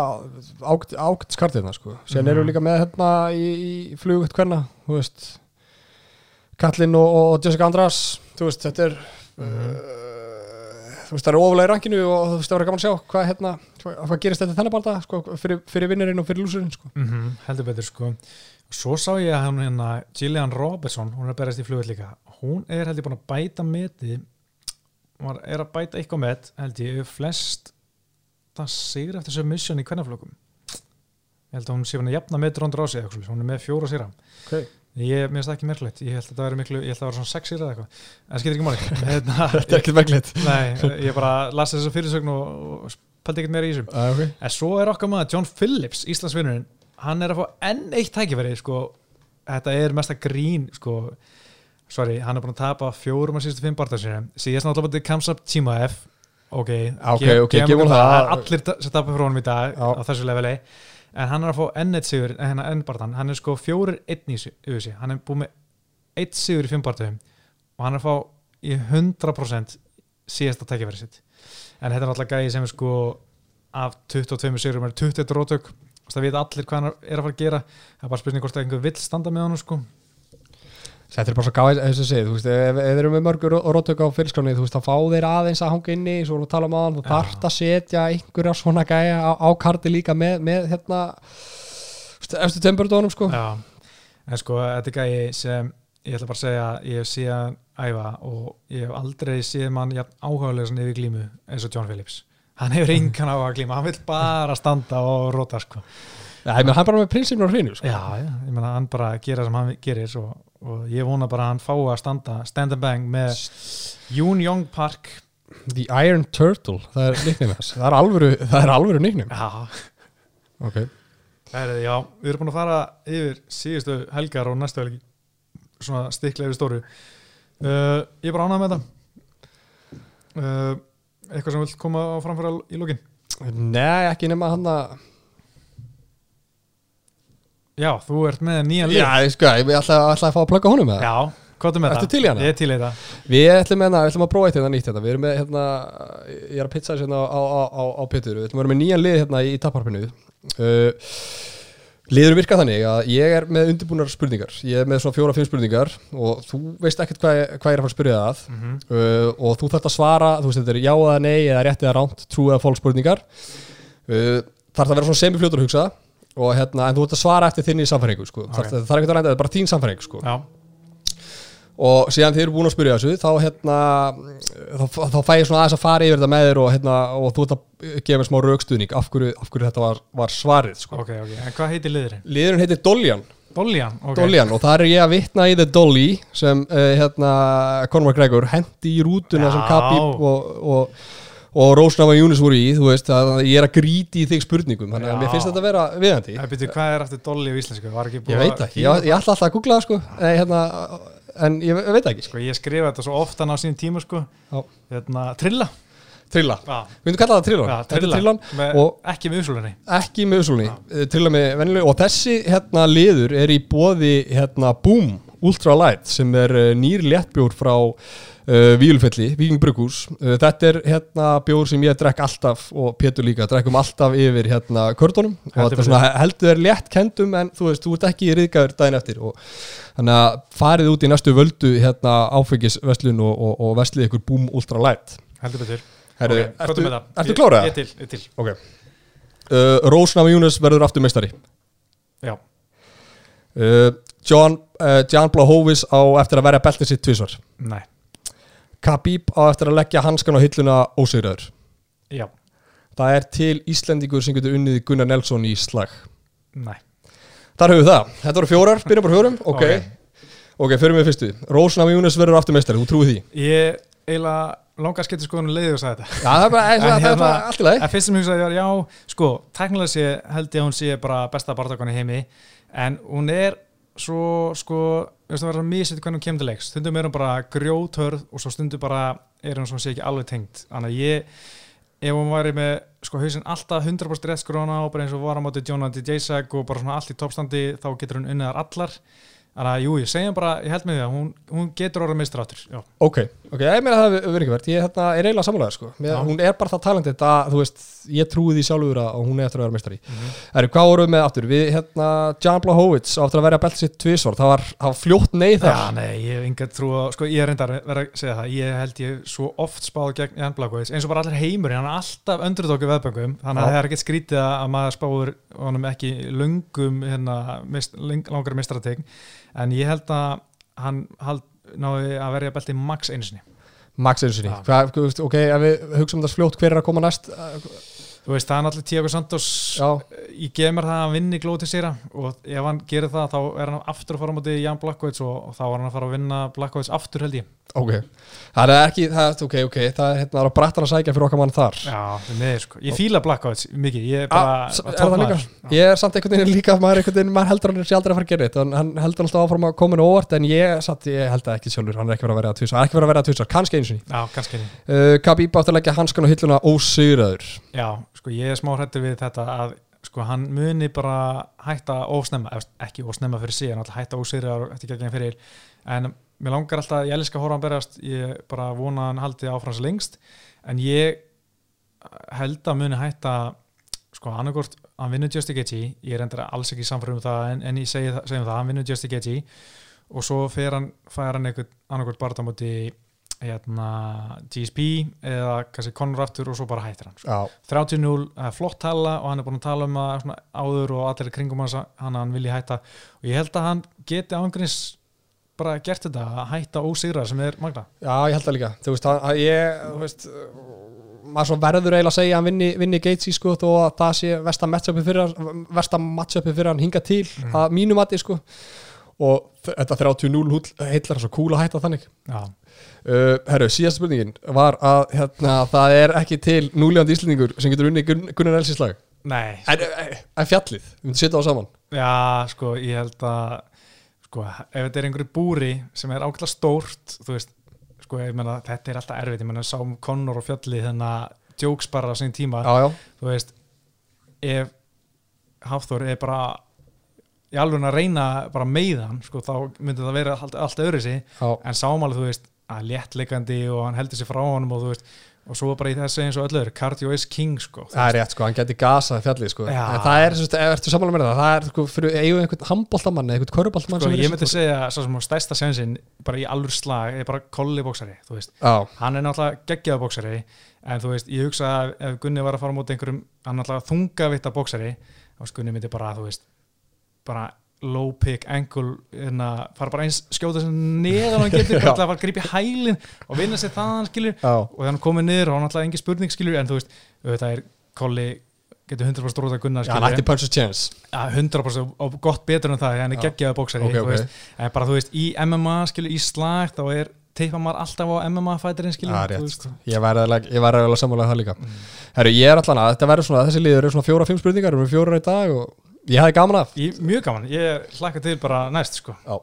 ágt, ágt skartirna sko. Sen Mhm. eru við líka með hérna í, í flugut hverna, Kallinn og, og Jessica András veist, þetta er uh, þú veist, það eru ofulega í rankinu og þú veist, það verður gaman að sjá hvað, hérna, hvað, gerist þetta þennan balda sko, fyrir, fyrir vinnurinn og fyrir lúsurinn sko. mm -hmm, heldur betur sko. Svo sá ég að hann hérna Gillian Robertson, hún er að berast í flugut líka. Hún er held ég búin að bæta meti hún er að bæta eitthvað met held ég flest það sigur eftir submission í kvennaflökum ég held að hún sé hann að jafna með dróndur á sig hún er með fjóra sigra. Okay. ég það ekki merkilegt, ég held að það veri miklu ég held að það var svona sex sigra eða eitthvað. En það skiptir ekki máli. <laughs> Hérna, Þetta er veglegt nei, ég bara las þessa fyrirsögn og, og pældi ekkert meira í þessum uh, okay. En svo er okkar maður John Phillips, Íslandsvinnurinn hann er að fá enn eitt tækifæri sko, þetta er mesta grín sko, sorry, hann er búin að tapa fjórum að síðustu fimm barndar sinni síðast náttúrulega bara til Kamsap Tíma F ok, Ok, gef- ok, gefum það. er allir sem tapa frá honum í dag á þessu leveli. En hann er að fá enn eitt sigur en enn barndan, hann er sko fjórir einn í sig, hann er búin með eitt sigur í fimm barndum og hann er að fá í 100% síðasta tækifæri sitt en þetta er náttúrulega gæði sem er sko af 22 sigurum er 21 rótök það veit allir hvað hann er að fara að gera það er bara spurning hvort að einhver vill standa með hann sko. Þetta er bara svo gáð þess að segja, þú veist, ef, ef þeir eru með mörgur og rótök á fyrirskráni, þú veist, þá fá þeir aðeins að hanga inni, svo erum við að tala um aðan, þú þarft að setja einhverja svona gæja á, á karti líka með, með hérna, eftir tempurdónum, sko. Já, en sko þetta er gæði sem ég ætla bara að segja ég hef síðan æfa og ég hef aldrei séð mann jafn áhugaðlega svona yfir glímu eins og John Phillips hann hefur engan á að glíma, hann vil bara standa og róta sko. Já, ég meina, hann er bara með prinsipnur á hreinu, sko. já, já, ég meina hann bara gera sem hann gerir og, og ég vona bara að hann fái að standa stand and bang með Yoon Young Park The Iron Turtle, það er nickname þess. Það er alvöru, það er alvöru nickname. já, Ok. Herri, já, við erum búin að fara yfir síðustu helgar og næstu helgi svona stikklega yfir stóru uh, ég er bara ánægð með þetta uh, eitthvað sem vilt koma á framfæra í lókin Nei, ekki nema hann að, já, þú ert með nýjan lið já, ég sko, ég ætla, ætla að fá að plugga honum með það. já hvað er með það? til í hana? Ég er til í þetta Við ætlum, hérna, við ætlum að prófa eitt hérna nýtt hérna. Við erum með, hérna, ég er að pizza þess hérna á, á, á, á Pétur Við ætlum að vera með nýjan lið hérna í tapparpinu uh, Liður virka þannig að ég er með undirbúnar spurningar Ég er með svona fjóra-fimm spurningar og þú veist ekkert hvað, hvað ég er að fara að spyrja það að Mhm. uh, og þú þarft að svara, þú veist þetta er já eða nei eða rétt eða ránt, trú eða fólk spurningar uh, þarf að vera svona semifljótur að hugsa og hérna, en þú ert að svara eftir þinni samfæringu sko. Ok. okay. það, það er ekkert að reynda, það er bara þín samfæring sko. Já, og síðan þið eru búin að spyrja þessu þá, hérna, þá, þá fæ ég svona aðeins að fara yfir þetta með þér og, hérna, og þú ert að gefa mér smá raukstuðning af af hverju þetta var, var svarið sko. ok, ok. En hvað heitir liðurinn? Liðurinn heitir Doljan Doljan, ok. Doljan og þar er ég að vitna í The Dolly sem uh, hérna, Conor McGregor hendi í rútuna Já. sem Khabib og, og, og Rósnafa Júnis voru í þú veist að ég er að gríti í þig spurningum þannig að Já. mér finnst þetta að vera viðandi Það byrju, hvað er aftur Dolly á íslensku? Ég veit ekki, ég, ég ætla alltaf að googla það sko Nei, hérna, en ég, veit ekki Sko, ég skrifa þetta svo oftan á sín tíma, sko. Hérna, Trilla. Trilla, við myndum kalla það Trillan Já, Þetta er Trilla. Trillan Með, ekki með usulunni. ekki með usulni Trilla með venjuleg og þessi hérna liður er í bóði hérna Boom Ultralight sem er uh, nýr léttbjór frá uh, Vílfelli, Víking Bruggús uh, þetta er hérna bjór sem ég drekk alltaf og Pétur líka, drekkum alltaf yfir hérna kördunum og þetta er svona heldur er létt kendum en þú veist, þú ert ekki í riðgæður daginn eftir og þannig að farið út í næstu völdu hérna áfengisveslun og, og, og veslið ykkur Boom Ultralight Heldur betur. Herru, Ok, ertu, með það. ertu Ég- klárað? Ég er til, ég til. Ok uh, Rósnama Júnes verður aftur meistari Já. John, John Blahovis á eftir að verja beltið sitt tvisvar Nei. Khabib á eftir að leggja hanskan á hilluna ósegraður Já. Það er til Íslendingur sem getur unnið Gunnar Nelson í slag. Nei. Þar höfum við það, þetta voru fjórar, byrjum bara fjórum. Ok, ok, fyrir mig fyrstu. Rósnama Júnes verður aftur meistari, þú trúið því? Ég eiginlega langa skipti skoðunum leiði og sagði þetta. Já, það er bara, En það, er hérna- bara allt í lagi. En fyrst sem ég hugsaði var, já, sko, tæknilega sé held ég að hún sé bara besta barndakon í heimi. En hún er svo, sko, þú veist það verður að misið hvernig hún kemur til leiks. Stundum er hún bara grjóthörð og svo stundum bara er hún svona sé ekki alveg tengt. Þannig að ég, ef hún væri með, sko, hausinn alltaf 100% rétt skróna og bara eins og var á móti Jonah J.Sag og bara svona allt í toppstandi þá getur hún unniðar allar. Þannig að, jú, ég segjum bara, ég held með því að hún, hún getur orðið meistur áttur. Ok, ok, ég meina það verður ekki verið Ég hérna, er eiginlega sammálaður sko Mér. Hún er bara það talendið að, þú veist Ég trúi því sjálfur að hún er eftir að vera meistari mm Mhm. -hmm. Hvað vorum við með aftur? Við, hérna, Jan Blahowicz áttur að vera beltið sitt tvisvar Það var, það var fljótt nei þar Já, nei, ég hef enga trú á, sko, ég er reyndar verið að segja það, ég held ég svo oft spáð gegn Jan Blakóis, eins og bara allir heimur hann er er en ég held að hann hald, náði að verja belti max einu sinni. Max einu sinni. Já. Hvað, þú veist, Ok, ef við hugsaum þetta fljótt Hver er að koma næst? þú veist, það er náttúrulega Tiago Santos. Gef mér það að vinni glóti sér og ef hann gerir það þá er hann aftur að fara á móti Jan Blakóis og, og þá var hann að fara að vinna Blakóis aftur held ég ok Það er ekki, það, er- ok, ok Það er hérna það er á brattan að sækja fyrir okkar mann þar Já, neður sko. Ég fíla Blackout mikið, ég er Ah, bara bara er það líka? Ég er samt einhvern veginn líka maður, einhvern veginn, maður heldur hann sé aldrei að fara að gera þetta hann heldur alltaf áfram að koma nú óvart en ég, satt, ég held það ekki sjálfur, hann er ekki verið að vera að tvisar hann er ekki verið að vera að tvisar, kannski einu sinni Já, kannski ekki. uh, Khabib átti að leggja hanskan á hilluna ósigurður Já, sko, ég er smá hrættu við þetta að sko, hann muni bara hætta ósnemma, ekki ósnemma fyrir hann alltaf hætta ósýrðar eftir gegn fyrir, en mér langar alltaf, ég elska að horfa hann berjast, ég bara vona hann haldi áfrans lengst, en ég held að muni hætta sko, annarkort, hann vinnur Justy Gaethje ég er endur alls ekki samfærum um það en, en ég segi, það- segjum það, hann vinnur Justy Gaethje og svo fer hann, fær hann einhvern annarkort bara á móti hérna, GSP eða kannski Conor aftur og svo bara hættir hann sko. Já, 30-0, það er flott tala og hann er búin að tala um að svona, áður og allir kringum hans að hann, hann vilji hætta og ég held að hann geti ángriðs bara gert þetta að hætta ósigra sem er magna já, ég held það líka. Þú veist, að, að ég, þú veist maður svo verður eiginlega að segja að hann vinni, vinni Gates í sko þó að það sé versta matchupi fyrir versta matchupi fyrir hann hinga til Mhm. að mínu mati sko. Og þetta 30-0 húll heillar svo cool að hætta þannig. Já, uh, Herru, síðasta spurningin var að hérna, það er ekki til núlegandi íslendingur sem getur unni Gun Gunnar Elsis lag. Nei, en, en, fjallið, við myndum setja á saman. Já, sko, ég held að sko, ef þetta er einhverju búri sem er ákveðlega stórt þú veist, sko, ég menna, þetta er alltaf erfitt. Ég menna, sáum Conor og Fjalli þennan að jokes bara á sín tíma, Já, já, þú veist ef Hafþór er bara í alveg að reyna bara meiðan, sko, þá myndi það vera allt, allt öðru sig, en sáum alveg, þú veist að léttleikandi og hann heldur sér frá honum og þú veist, og svo bara í þessu eins og öllu öðru cardio is king sko. Það er rétt sko, hann geti gasað fjallið sko. Já. en það er, svona, ertu samanlega með það? Það er sko, fyrir eigum einhvern handbóltamann eða einhvern köruboltamann sko, ég myndi segja svo sem á stærsta sensinn bara í alveg slag er bara kolli bóksari þú veist. Já, hann er náttúrulega geggjaða bóksari en þú veist, ég hugsa að ef Gunni var að fara á móti einhverjum, hann náttúrulega þungavitta bóksari og Gunni myndi bara, þú veist bara low pick ankle, hérna, fara bara eins skjóta sem neðan hann getur, <laughs> bara til að fara að grípa í hælinn og vinna sér þaðan skilur já, og hann komið niður og hann náttúrulega engin spurning skilur en þú veist, auðvitað er kolli getur 100% róta já, hann skilur ætti punches chance Ja, 100% og gott betur en það, hann er Já. geggjaða bóksari Ok, þú ok. veist, en bara þú veist, í MMA skilur, í slag, þá er teipa maður alltaf á MMA fætirinn skilur Já, þú rétt, veist. sko. ég væri alveg, sammálaðið það líka Mm. Herru, ég er allan að, þetta verður svona, þessi liður eru svona fjóra-fimm spurningar, við erum fjóra í dag og Ég hafði gaman af. Ég, Mjög gaman, ég hlakka til bara næst sko. Já.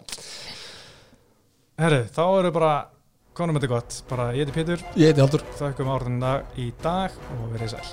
Herru, þá eru bara konum þetta gott, bara ég heiti Pétur. Ég heiti Haldur Þakkum árðunna í dag og verið sæl.